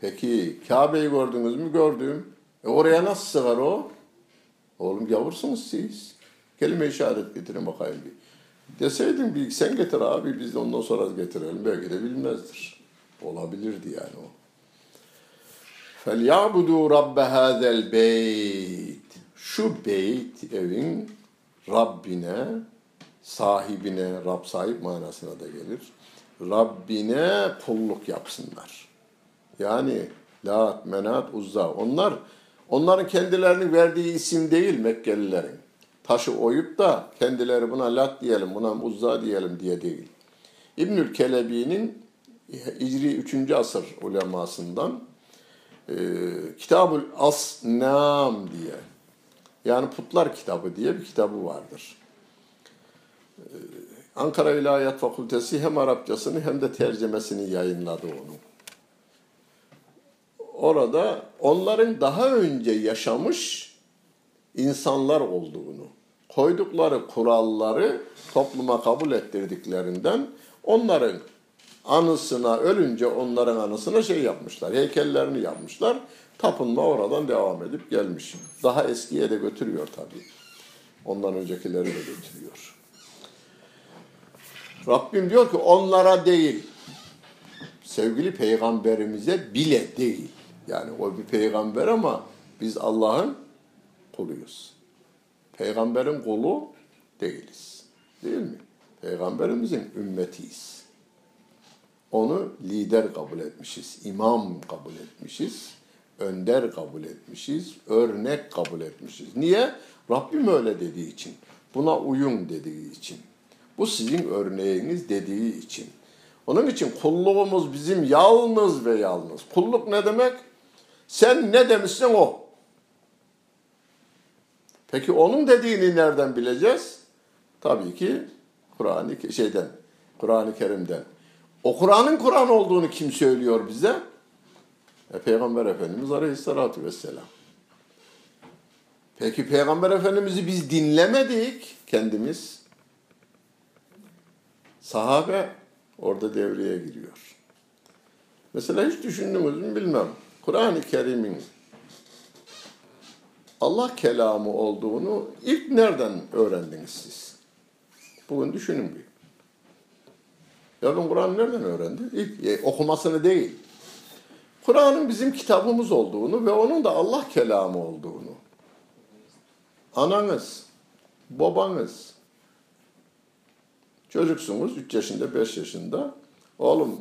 Peki Kabe'yi gördünüz mü? Gördüm. E oraya nasıl sığar o? Oğlum yavursunuz siz. Kelime işaret getirin bakayım bir. Deseydin bir sen getir abi biz de ondan sonra getirelim. Belki de bilmezdir. Olabilirdi yani o. فَلْيَعْبُدُوا رَبَّ هَذَا الْبَيْتِ Şu beyt evin Rabbine, sahibine, Rab sahip manasına da gelir. Rabbine kulluk yapsınlar. Yani Lat, Menat, Uzza. Onlar onların kendilerinin verdiği isim değil Mekkelilerin. Taşı oyup da kendileri buna Lat diyelim, buna Uzza diyelim diye değil. İbnül Kelebi'nin İcri 3. asır ulemasından e, Kitabul Asnam diye yani Putlar Kitabı diye bir kitabı vardır. E, Ankara İlahiyat Fakültesi hem Arapçasını hem de tercemesini yayınladı onu. Orada onların daha önce yaşamış insanlar olduğunu, koydukları kuralları topluma kabul ettirdiklerinden onların anısına ölünce onların anısına şey yapmışlar, heykellerini yapmışlar. Tapınma oradan devam edip gelmiş. Daha eskiye de götürüyor tabii. Ondan öncekileri de götürüyor. Rabbim diyor ki onlara değil, sevgili peygamberimize bile değil. Yani o bir peygamber ama biz Allah'ın kuluyuz. Peygamberin kulu değiliz. Değil mi? Peygamberimizin ümmetiyiz. Onu lider kabul etmişiz, imam kabul etmişiz, önder kabul etmişiz, örnek kabul etmişiz. Niye? Rabbim öyle dediği için, buna uyun dediği için, bu sizin örneğiniz dediği için. Onun için kulluğumuz bizim yalnız ve yalnız. Kulluk ne demek? Sen ne demişsin o. Peki onun dediğini nereden bileceğiz? Tabii ki Kur'an-ı şeyden, Kur'an-ı Kerim'den. O Kur'an'ın Kur'an olduğunu kim söylüyor bize? E, Peygamber Efendimiz Aleyhisselatü Vesselam. Peki Peygamber Efendimiz'i biz dinlemedik kendimiz. Sahabe orada devreye giriyor. Mesela hiç düşündünüz mü bilmem. Kur'an-ı Kerim'in Allah kelamı olduğunu ilk nereden öğrendiniz siz? Bugün düşünün bir. Ya ben Kur'an'ı nereden öğrendim? İlk e, okumasını değil. Kur'an'ın bizim kitabımız olduğunu ve onun da Allah kelamı olduğunu. Ananız, babanız, çocuksunuz 3 yaşında, 5 yaşında. Oğlum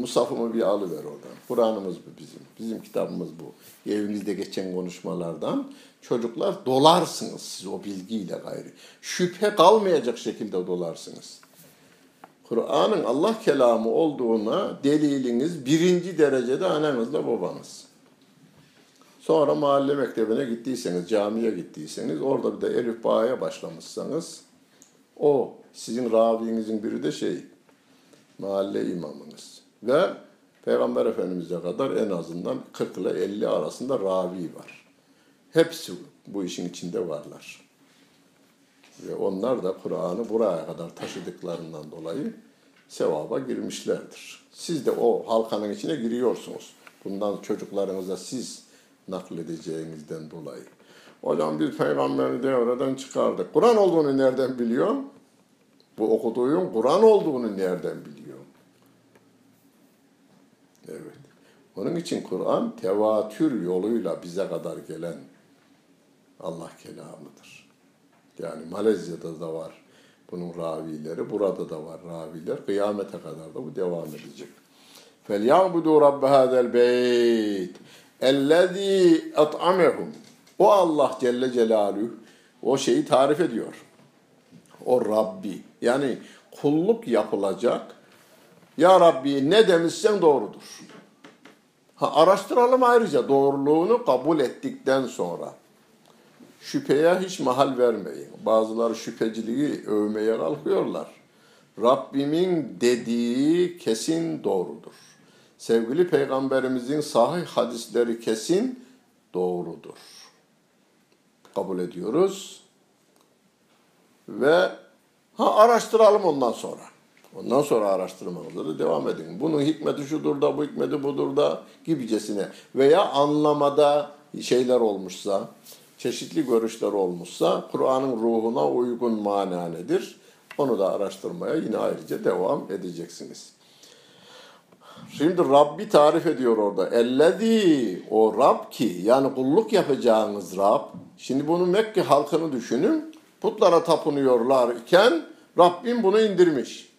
Musaf'ımı bir alıver oradan. Kur'an'ımız bu bizim. Bizim kitabımız bu. Evinizde geçen konuşmalardan çocuklar dolarsınız siz o bilgiyle gayri. Şüphe kalmayacak şekilde dolarsınız. Kur'an'ın Allah kelamı olduğuna deliliniz birinci derecede ananızla babanız. Sonra mahalle mektebine gittiyseniz, camiye gittiyseniz, orada bir de Elif Bağ'a başlamışsanız, o sizin ravinizin biri de şey, mahalle imamınız. Ve Peygamber Efendimiz'e kadar en azından 40 ile 50 arasında ravi var. Hepsi bu işin içinde varlar. Ve onlar da Kur'an'ı buraya kadar taşıdıklarından dolayı sevaba girmişlerdir. Siz de o halkanın içine giriyorsunuz. Bundan çocuklarınıza siz nakledeceğinizden dolayı. Hocam biz peygamberi devreden çıkardık. Kur'an olduğunu nereden biliyor? Bu okuduğun Kur'an olduğunu nereden biliyor? Evet. Onun için Kur'an tevatür yoluyla bize kadar gelen Allah kelamıdır. Yani Malezya'da da var bunun ravileri, burada da var raviler. Kıyamete kadar da bu devam edecek. فَلْيَعْبُدُوا رَبَّ هَذَا الْبَيْتِ اَلَّذ۪ي اَطْعَمَهُمْ O Allah Celle Celaluhu o şeyi tarif ediyor. O Rabbi. Yani kulluk yapılacak. Ya Rabbi ne demişsen doğrudur. Ha, araştıralım ayrıca doğruluğunu kabul ettikten sonra. Şüpheye hiç mahal vermeyin. Bazıları şüpheciliği övmeye kalkıyorlar. Rabbimin dediği kesin doğrudur. Sevgili peygamberimizin sahih hadisleri kesin doğrudur. Kabul ediyoruz. Ve ha araştıralım ondan sonra. Ondan sonra araştırmanıza da devam edin. Bunun hikmeti şudur da, bu hikmeti budur da gibicesine. Veya anlamada şeyler olmuşsa, çeşitli görüşler olmuşsa, Kur'an'ın ruhuna uygun mana nedir? Onu da araştırmaya yine ayrıca devam edeceksiniz. Şimdi Rabbi tarif ediyor orada. Ellezî o Rab ki yani kulluk yapacağınız Rab. Şimdi bunu Mekke halkını düşünün. Putlara tapınıyorlar iken Rabbim bunu indirmiş.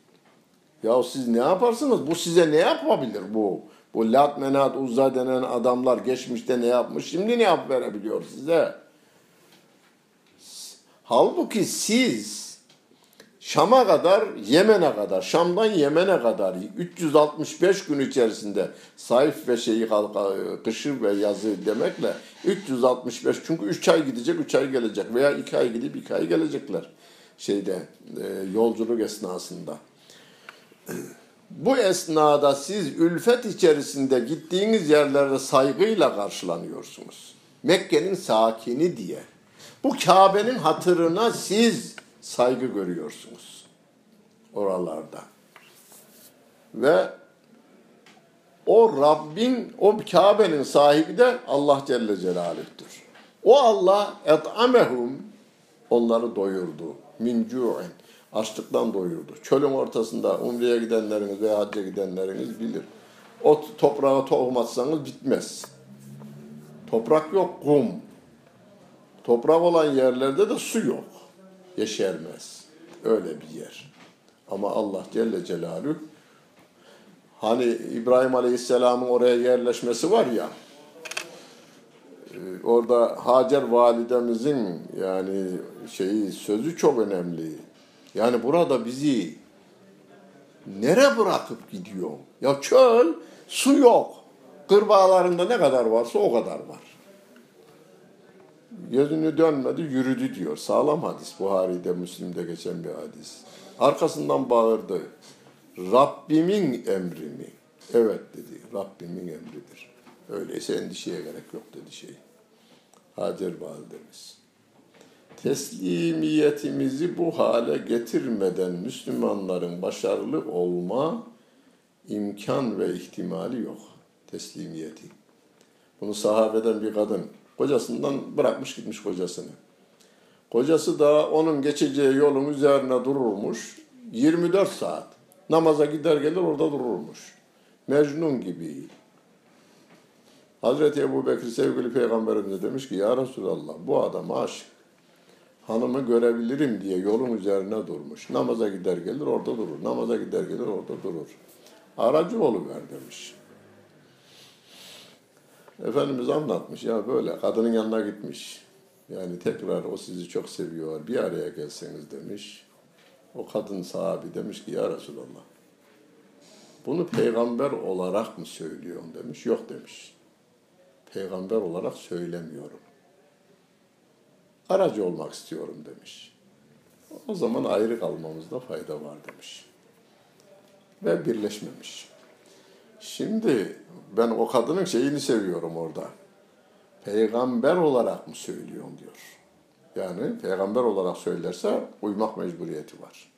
Ya siz ne yaparsınız? Bu size ne yapabilir bu? Bu Lat, Menat, Uzza denen adamlar geçmişte ne yapmış? Şimdi ne yap verebiliyor size? Halbuki siz Şam'a kadar, Yemen'e kadar, Şam'dan Yemen'e kadar 365 gün içerisinde sayf ve şeyi kışı ve yazı demekle 365 çünkü 3 ay gidecek 3 ay gelecek veya 2 ay gidip 2 ay gelecekler şeyde yolculuk esnasında. Bu esnada siz ülfet içerisinde gittiğiniz yerlerde saygıyla karşılanıyorsunuz. Mekke'nin sakini diye. Bu Kabe'nin hatırına siz saygı görüyorsunuz oralarda. Ve o Rabbin, o Kabe'nin sahibi de Allah Celle Celaluh'tür. O Allah et'amehum onları doyurdu. Min cu'in. Açlıktan doyurdu. Çölün ortasında umreye gidenleriniz veya hacca gidenleriniz bilir. O toprağa tohum atsanız bitmez. Toprak yok, kum. Toprak olan yerlerde de su yok yeşermez. Öyle bir yer. Ama Allah Celle Celaluhu hani İbrahim Aleyhisselam'ın oraya yerleşmesi var ya orada Hacer validemizin yani şeyi sözü çok önemli. Yani burada bizi nere bırakıp gidiyor? Ya çöl, su yok. Kırbağalarında ne kadar varsa o kadar var. Gözünü dönmedi, yürüdü diyor. Sağlam hadis. Buhari'de, Müslim'de geçen bir hadis. Arkasından bağırdı. Rabbimin emri mi? Evet dedi. Rabbimin emridir. Öyleyse endişeye gerek yok dedi şey. Hacer validemiz. Teslimiyetimizi bu hale getirmeden Müslümanların başarılı olma imkan ve ihtimali yok. Teslimiyeti. Bunu sahabeden bir kadın Kocasından bırakmış gitmiş kocasını. Kocası da onun geçeceği yolun üzerine dururmuş. 24 saat. Namaza gider gelir orada dururmuş. Mecnun gibi. Hazreti Ebu Bekir sevgili peygamberimize demiş ki Ya Resulallah bu adam aşık. Hanımı görebilirim diye yolun üzerine durmuş. Namaza gider gelir orada durur. Namaza gider gelir orada durur. Aracı ver demiş. Efendimiz anlatmış ya böyle kadının yanına gitmiş. Yani tekrar o sizi çok seviyor bir araya gelseniz demiş. O kadın sahabi demiş ki ya Resulallah bunu peygamber olarak mı söylüyorsun demiş. Yok demiş. Peygamber olarak söylemiyorum. Aracı olmak istiyorum demiş. O zaman ayrı kalmamızda fayda var demiş. Ve birleşmemiş. Şimdi ben o kadının şeyini seviyorum orada. Peygamber olarak mı söylüyorsun diyor. Yani peygamber olarak söylerse uymak mecburiyeti var.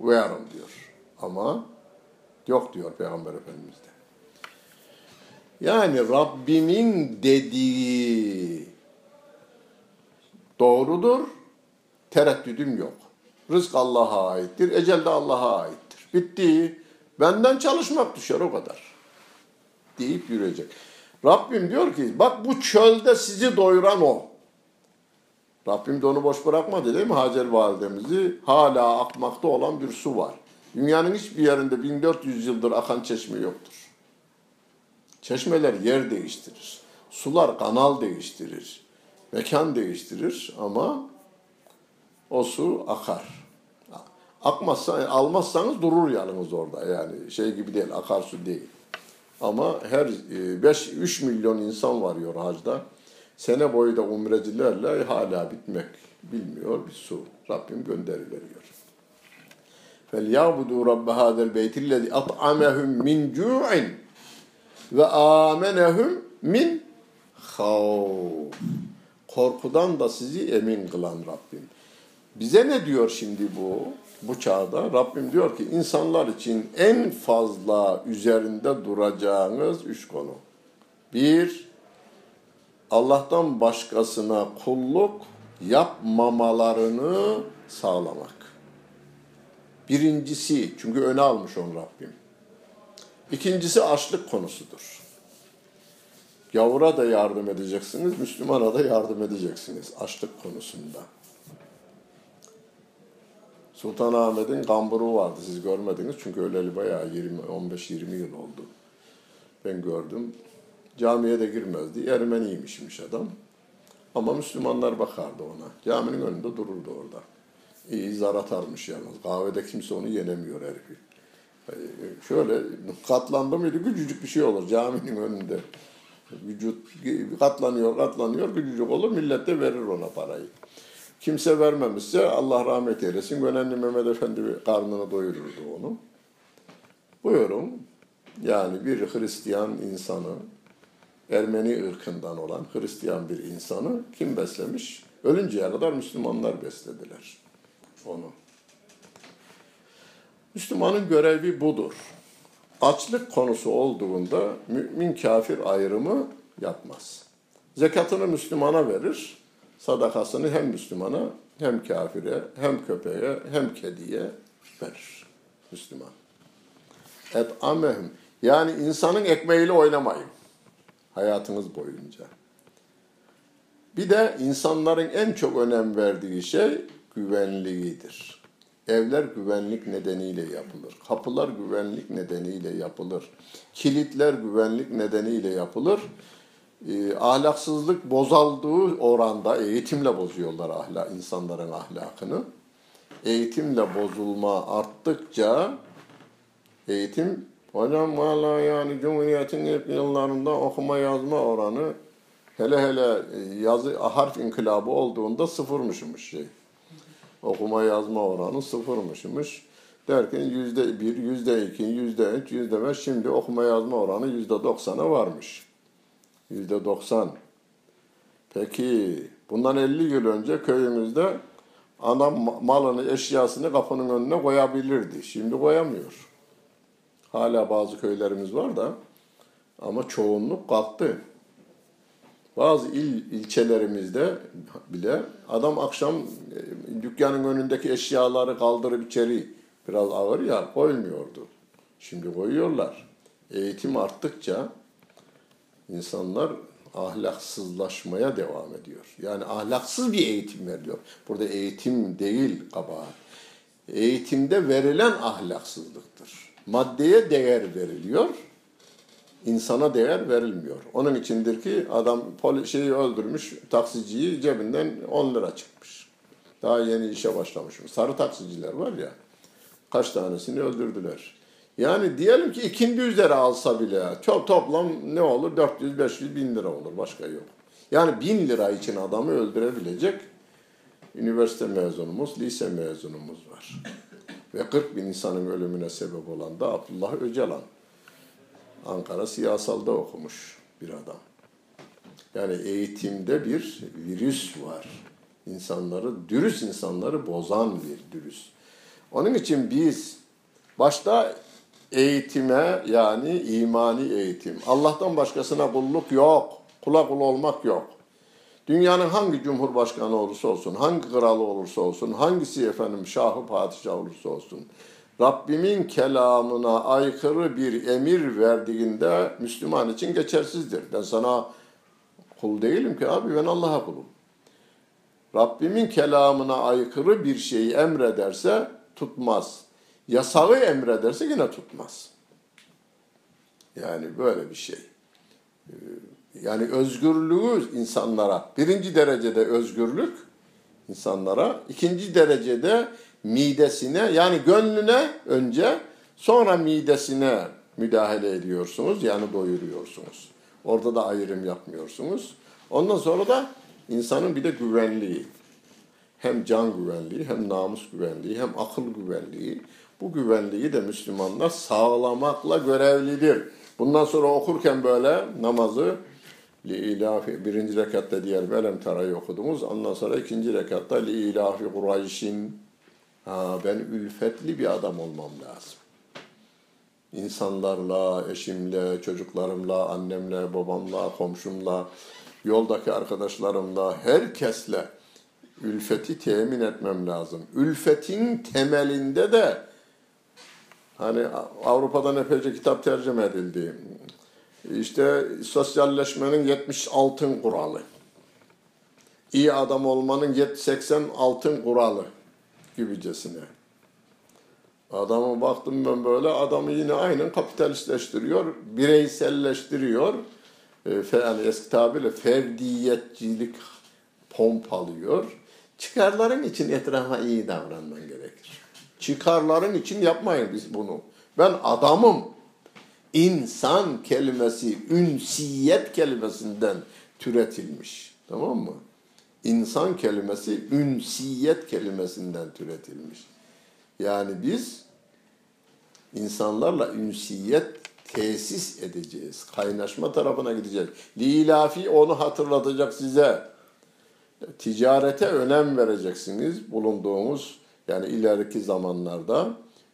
Uyarım diyor. Ama yok diyor Peygamber Efendimiz'de. Yani Rabbimin dediği doğrudur, tereddüdüm yok. Rızk Allah'a aittir, ecel de Allah'a aittir. Bitti. Benden çalışmak düşer o kadar. Deyip yürüyecek. Rabbim diyor ki bak bu çölde sizi doyuran o. Rabbim de onu boş bırakmadı değil mi Hacer validemizi? Hala akmakta olan bir su var. Dünyanın hiçbir yerinde 1400 yıldır akan çeşme yoktur. Çeşmeler yer değiştirir. Sular kanal değiştirir Mekan değiştirir ama o su akar. Akmazsa, almazsanız durur yalnız orada. Yani şey gibi değil, akarsu değil. Ama her 5 e, 3 milyon insan varıyor hacda. Sene boyu da umrecilerle hala bitmek bilmiyor bir su. Rabbim gönderiveriyor. فَلْيَعْبُدُوا رَبَّ هَذَا الْبَيْتِ الَّذِي أَطْعَمَهُمْ مِنْ جُوعٍ وَآمَنَهُمْ مِنْ خَوْفٍ Korkudan da sizi emin kılan Rabbim. Bize ne diyor şimdi bu? Bu çağda Rabbim diyor ki insanlar için en fazla üzerinde duracağınız üç konu. Bir, Allah'tan başkasına kulluk yapmamalarını sağlamak. Birincisi, çünkü öne almış onu Rabbim. İkincisi açlık konusudur. Gavura da yardım edeceksiniz, Müslümana da yardım edeceksiniz açlık konusunda. Sultanahmet'in kamburu vardı. Siz görmediniz çünkü öleli bayağı 15-20 yıl oldu. Ben gördüm. Camiye de girmezdi. Ermeniymişmiş adam. Ama Müslümanlar bakardı ona. Caminin önünde dururdu orada. İyi zar atarmış yalnız. Kahvede kimse onu yenemiyor herifi. Şöyle katlandı mıydı küçücük bir şey olur caminin önünde. Vücut katlanıyor, katlanıyor, küçücük olur. Millet de verir ona parayı. Kimse vermemişse Allah rahmet eylesin. Gönenli Mehmet Efendi karnını doyururdu onu. Buyurun. Yani bir Hristiyan insanı, Ermeni ırkından olan Hristiyan bir insanı kim beslemiş? Ölünceye kadar Müslümanlar beslediler onu. Müslümanın görevi budur. Açlık konusu olduğunda mümin kafir ayrımı yapmaz. Zekatını Müslümana verir, sadakasını hem Müslümana hem kafire hem köpeğe hem kediye verir Müslüman. Et amehum. Yani insanın ekmeğiyle oynamayın hayatınız boyunca. Bir de insanların en çok önem verdiği şey güvenliğidir. Evler güvenlik nedeniyle yapılır. Kapılar güvenlik nedeniyle yapılır. Kilitler güvenlik nedeniyle yapılır. E, ahlaksızlık bozulduğu oranda eğitimle bozuyorlar ahlak, insanların ahlakını. Eğitimle bozulma arttıkça eğitim hocam valla yani Cumhuriyet'in ilk yıllarında okuma yazma oranı hele hele yazı harf inkılabı olduğunda sıfırmışmış şey okuma yazma oranı sıfırmışmış. Derken yüzde bir, yüzde iki, yüzde üç, yüzde beş şimdi okuma yazma oranı yüzde doksana varmış. Yüzde doksan. Peki bundan 50 yıl önce köyümüzde adam malını, eşyasını kapının önüne koyabilirdi. Şimdi koyamıyor. Hala bazı köylerimiz var da ama çoğunluk kalktı. Bazı il ilçelerimizde bile adam akşam e, dükkanın önündeki eşyaları kaldırıp içeri biraz ağır ya koymuyordu. Şimdi koyuyorlar. Eğitim arttıkça insanlar ahlaksızlaşmaya devam ediyor. Yani ahlaksız bir eğitim veriliyor. Burada eğitim değil kabahat. Eğitimde verilen ahlaksızlıktır. Maddeye değer veriliyor insana değer verilmiyor. Onun içindir ki adam şeyi öldürmüş, taksiciyi cebinden 10 lira çıkmış. Daha yeni işe başlamış. Sarı taksiciler var ya, kaç tanesini öldürdüler. Yani diyelim ki ikindi üzere alsa bile çok toplam ne olur? 400-500 bin lira olur. Başka yok. Yani bin lira için adamı öldürebilecek üniversite mezunumuz, lise mezunumuz var. Ve 40 bin insanın ölümüne sebep olan da Abdullah Öcalan. Ankara siyasalda okumuş bir adam. Yani eğitimde bir virüs var. İnsanları, dürüst insanları bozan bir dürüst. Onun için biz başta eğitime yani imani eğitim. Allah'tan başkasına kulluk yok. Kula kul olmak yok. Dünyanın hangi cumhurbaşkanı olursa olsun, hangi kralı olursa olsun, hangisi efendim şahı padişah olursa olsun, Rabbimin kelamına aykırı bir emir verdiğinde Müslüman için geçersizdir. Ben sana kul değilim ki abi ben Allah'a kulum. Rabbimin kelamına aykırı bir şeyi emrederse tutmaz. Yasağı emrederse yine tutmaz. Yani böyle bir şey. Ee, yani özgürlüğü insanlara, birinci derecede özgürlük insanlara, ikinci derecede midesine yani gönlüne önce sonra midesine müdahale ediyorsunuz yani doyuruyorsunuz. Orada da ayrım yapmıyorsunuz. Ondan sonra da insanın bir de güvenliği. Hem can güvenliği, hem namus güvenliği, hem akıl güvenliği. Bu güvenliği de Müslümanlar sağlamakla görevlidir. Bundan sonra okurken böyle namazı li ilafi birinci rekatta diğer velem tarayı okudunuz. Ondan sonra ikinci rekatta li ilafi Kureyş'in ha, ben ülfetli bir adam olmam lazım. İnsanlarla, eşimle, çocuklarımla, annemle, babamla, komşumla, yoldaki arkadaşlarımla, herkesle ülfeti temin etmem lazım. Ülfetin temelinde de hani Avrupa'dan epeyce kitap tercüme edildi. İşte sosyalleşmenin 70 altın kuralı. İyi adam olmanın 80 altın kuralı gibicesine. Adamı baktım ben böyle, adamı yine aynen kapitalistleştiriyor, bireyselleştiriyor. E, yani eski tabirle ferdiyetçilik pompalıyor. Çıkarların için etrafa iyi davranman gerekir. Çıkarların için yapmayın biz bunu. Ben adamım. İnsan kelimesi ünsiyet kelimesinden türetilmiş. Tamam mı? İnsan kelimesi ünsiyet kelimesinden türetilmiş. Yani biz insanlarla ünsiyet tesis edeceğiz. Kaynaşma tarafına gideceğiz. Lilafi onu hatırlatacak size. Ticarete önem vereceksiniz bulunduğumuz yani ileriki zamanlarda.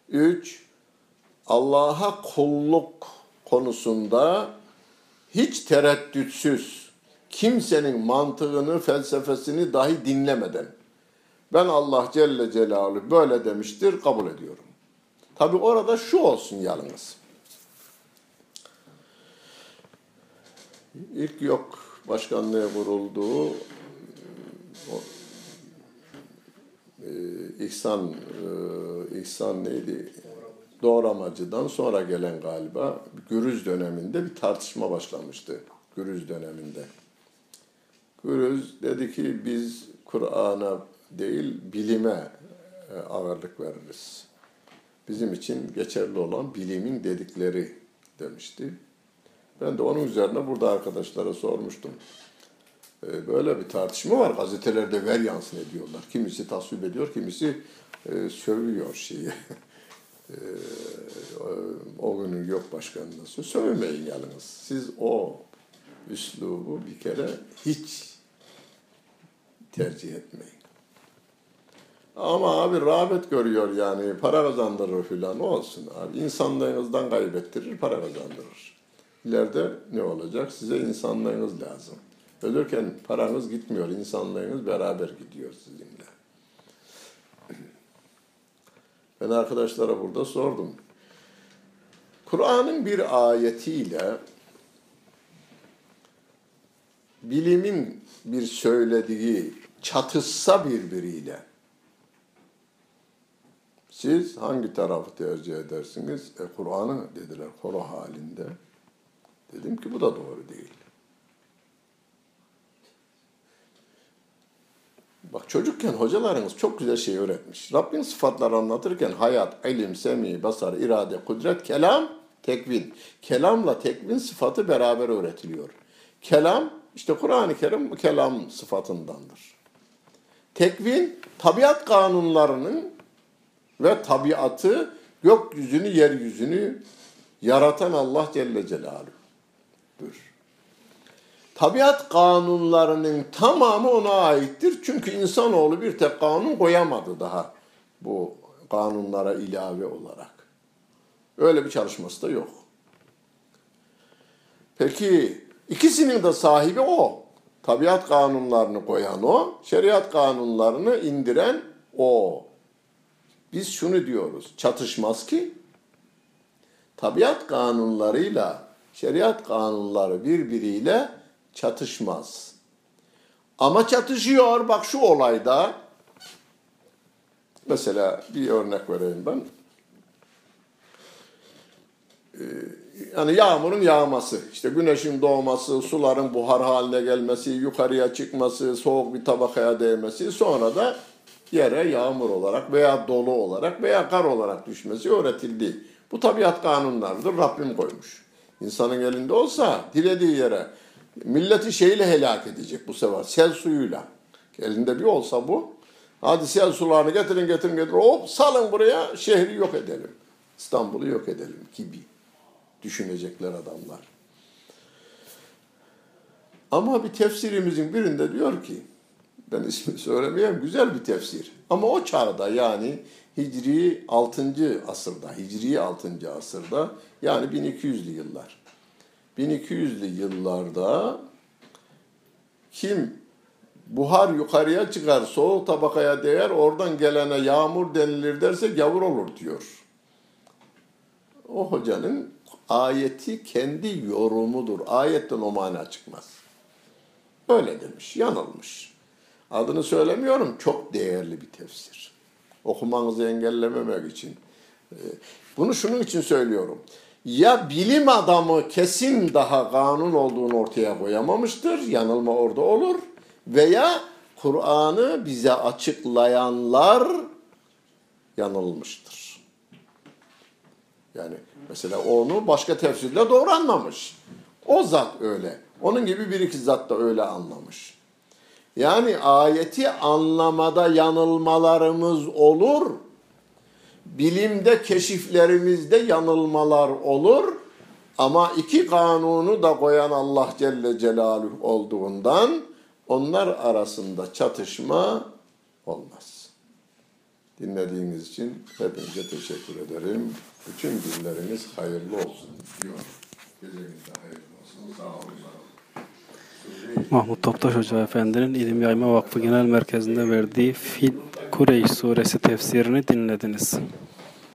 Üç, Allah'a kulluk konusunda hiç tereddütsüz, kimsenin mantığını, felsefesini dahi dinlemeden ben Allah Celle Celaluhu böyle demiştir, kabul ediyorum. Tabi orada şu olsun yalnız. İlk yok başkanlığı kurulduğu e, İhsan e, İhsan neydi? Doğramacı'dan sonra gelen galiba Gürüz döneminde bir tartışma başlamıştı. Gürüz döneminde. Gürüz dedi ki biz Kur'an'a değil bilime e, ağırlık veririz. Bizim için geçerli olan bilimin dedikleri demişti. Ben de onun üzerine burada arkadaşlara sormuştum. E, böyle bir tartışma var. Gazetelerde ver yansın ediyorlar. Kimisi tasvip ediyor, kimisi e, sövüyor şeyi. o günün yok başkanına sövmeyin yalnız. Siz o üslubu bir kere hiç tercih etmeyin. Ama abi rağbet görüyor yani para kazandırır filan olsun abi. İnsanlığınızdan kaybettirir, para kazandırır. İleride ne olacak? Size insanlığınız lazım. Ölürken paranız gitmiyor, insanlığınız beraber gidiyor sizinle. Ben arkadaşlara burada sordum. Kur'an'ın bir ayetiyle bilimin bir söylediği çatışsa birbiriyle siz hangi tarafı tercih edersiniz? E, Kur'an'ı dediler koro halinde. Dedim ki bu da doğru değil. Bak çocukken hocalarınız çok güzel şey öğretmiş. Rabbin sıfatları anlatırken hayat, ilim, semi, basar, irade, kudret, kelam, tekvin. Kelamla tekvin sıfatı beraber öğretiliyor. Kelam, işte Kur'an-ı Kerim kelam sıfatındandır. Tekvin, tabiat kanunlarının ve tabiatı, gökyüzünü, yeryüzünü yaratan Allah Celle Celaluhu'dur. Tabiat kanunlarının tamamı ona aittir. Çünkü insanoğlu bir tek kanun koyamadı daha bu kanunlara ilave olarak. Öyle bir çalışması da yok. Peki ikisinin de sahibi o. Tabiat kanunlarını koyan o, şeriat kanunlarını indiren o. Biz şunu diyoruz, çatışmaz ki tabiat kanunlarıyla şeriat kanunları birbiriyle çatışmaz. Ama çatışıyor bak şu olayda. Mesela bir örnek vereyim ben. Ee, yani yağmurun yağması, işte güneşin doğması, suların buhar haline gelmesi, yukarıya çıkması, soğuk bir tabakaya değmesi, sonra da yere yağmur olarak veya dolu olarak veya kar olarak düşmesi öğretildi. Bu tabiat kanunlarıdır, Rabbim koymuş. İnsanın elinde olsa dilediği yere Milleti şeyle helak edecek bu sefer. Sel suyuyla. Elinde bir olsa bu. Hadi sel sularını getirin getirin getirin. Hop salın buraya şehri yok edelim. İstanbul'u yok edelim gibi düşünecekler adamlar. Ama bir tefsirimizin birinde diyor ki, ben ismini söylemeyeyim, güzel bir tefsir. Ama o çağda yani Hicri 6. asırda, Hicri 6. asırda yani 1200'lü yıllar. 1200'lü yıllarda kim buhar yukarıya çıkar, soğuk tabakaya değer, oradan gelene yağmur denilir derse gavur olur diyor. O hocanın ayeti kendi yorumudur. Ayetten o mana çıkmaz. Öyle demiş, yanılmış. Adını söylemiyorum, çok değerli bir tefsir. Okumanızı engellememek için. Ee, Bunu şunun için söylüyorum. Ya bilim adamı kesin daha kanun olduğunu ortaya koyamamıştır, yanılma orada olur. Veya Kur'an'ı bize açıklayanlar yanılmıştır. Yani mesela onu başka tefsirle doğru anlamış. O zat öyle. Onun gibi bir iki zat da öyle anlamış. Yani ayeti anlamada yanılmalarımız olur. Bilimde keşiflerimizde yanılmalar olur. Ama iki kanunu da koyan Allah Celle Celaluhu olduğundan onlar arasında çatışma olmaz. Dinlediğiniz için hepinize teşekkür ederim. Bütün günleriniz hayırlı olsun diyor. Geceniz de hayırlı olsun. Sağ olun. Mahmut Toptaş Hoca Efendi'nin İlim Yayma Vakfı Genel Merkezi'nde verdiği Fil Kureyş Suresi tefsirini dinlediniz.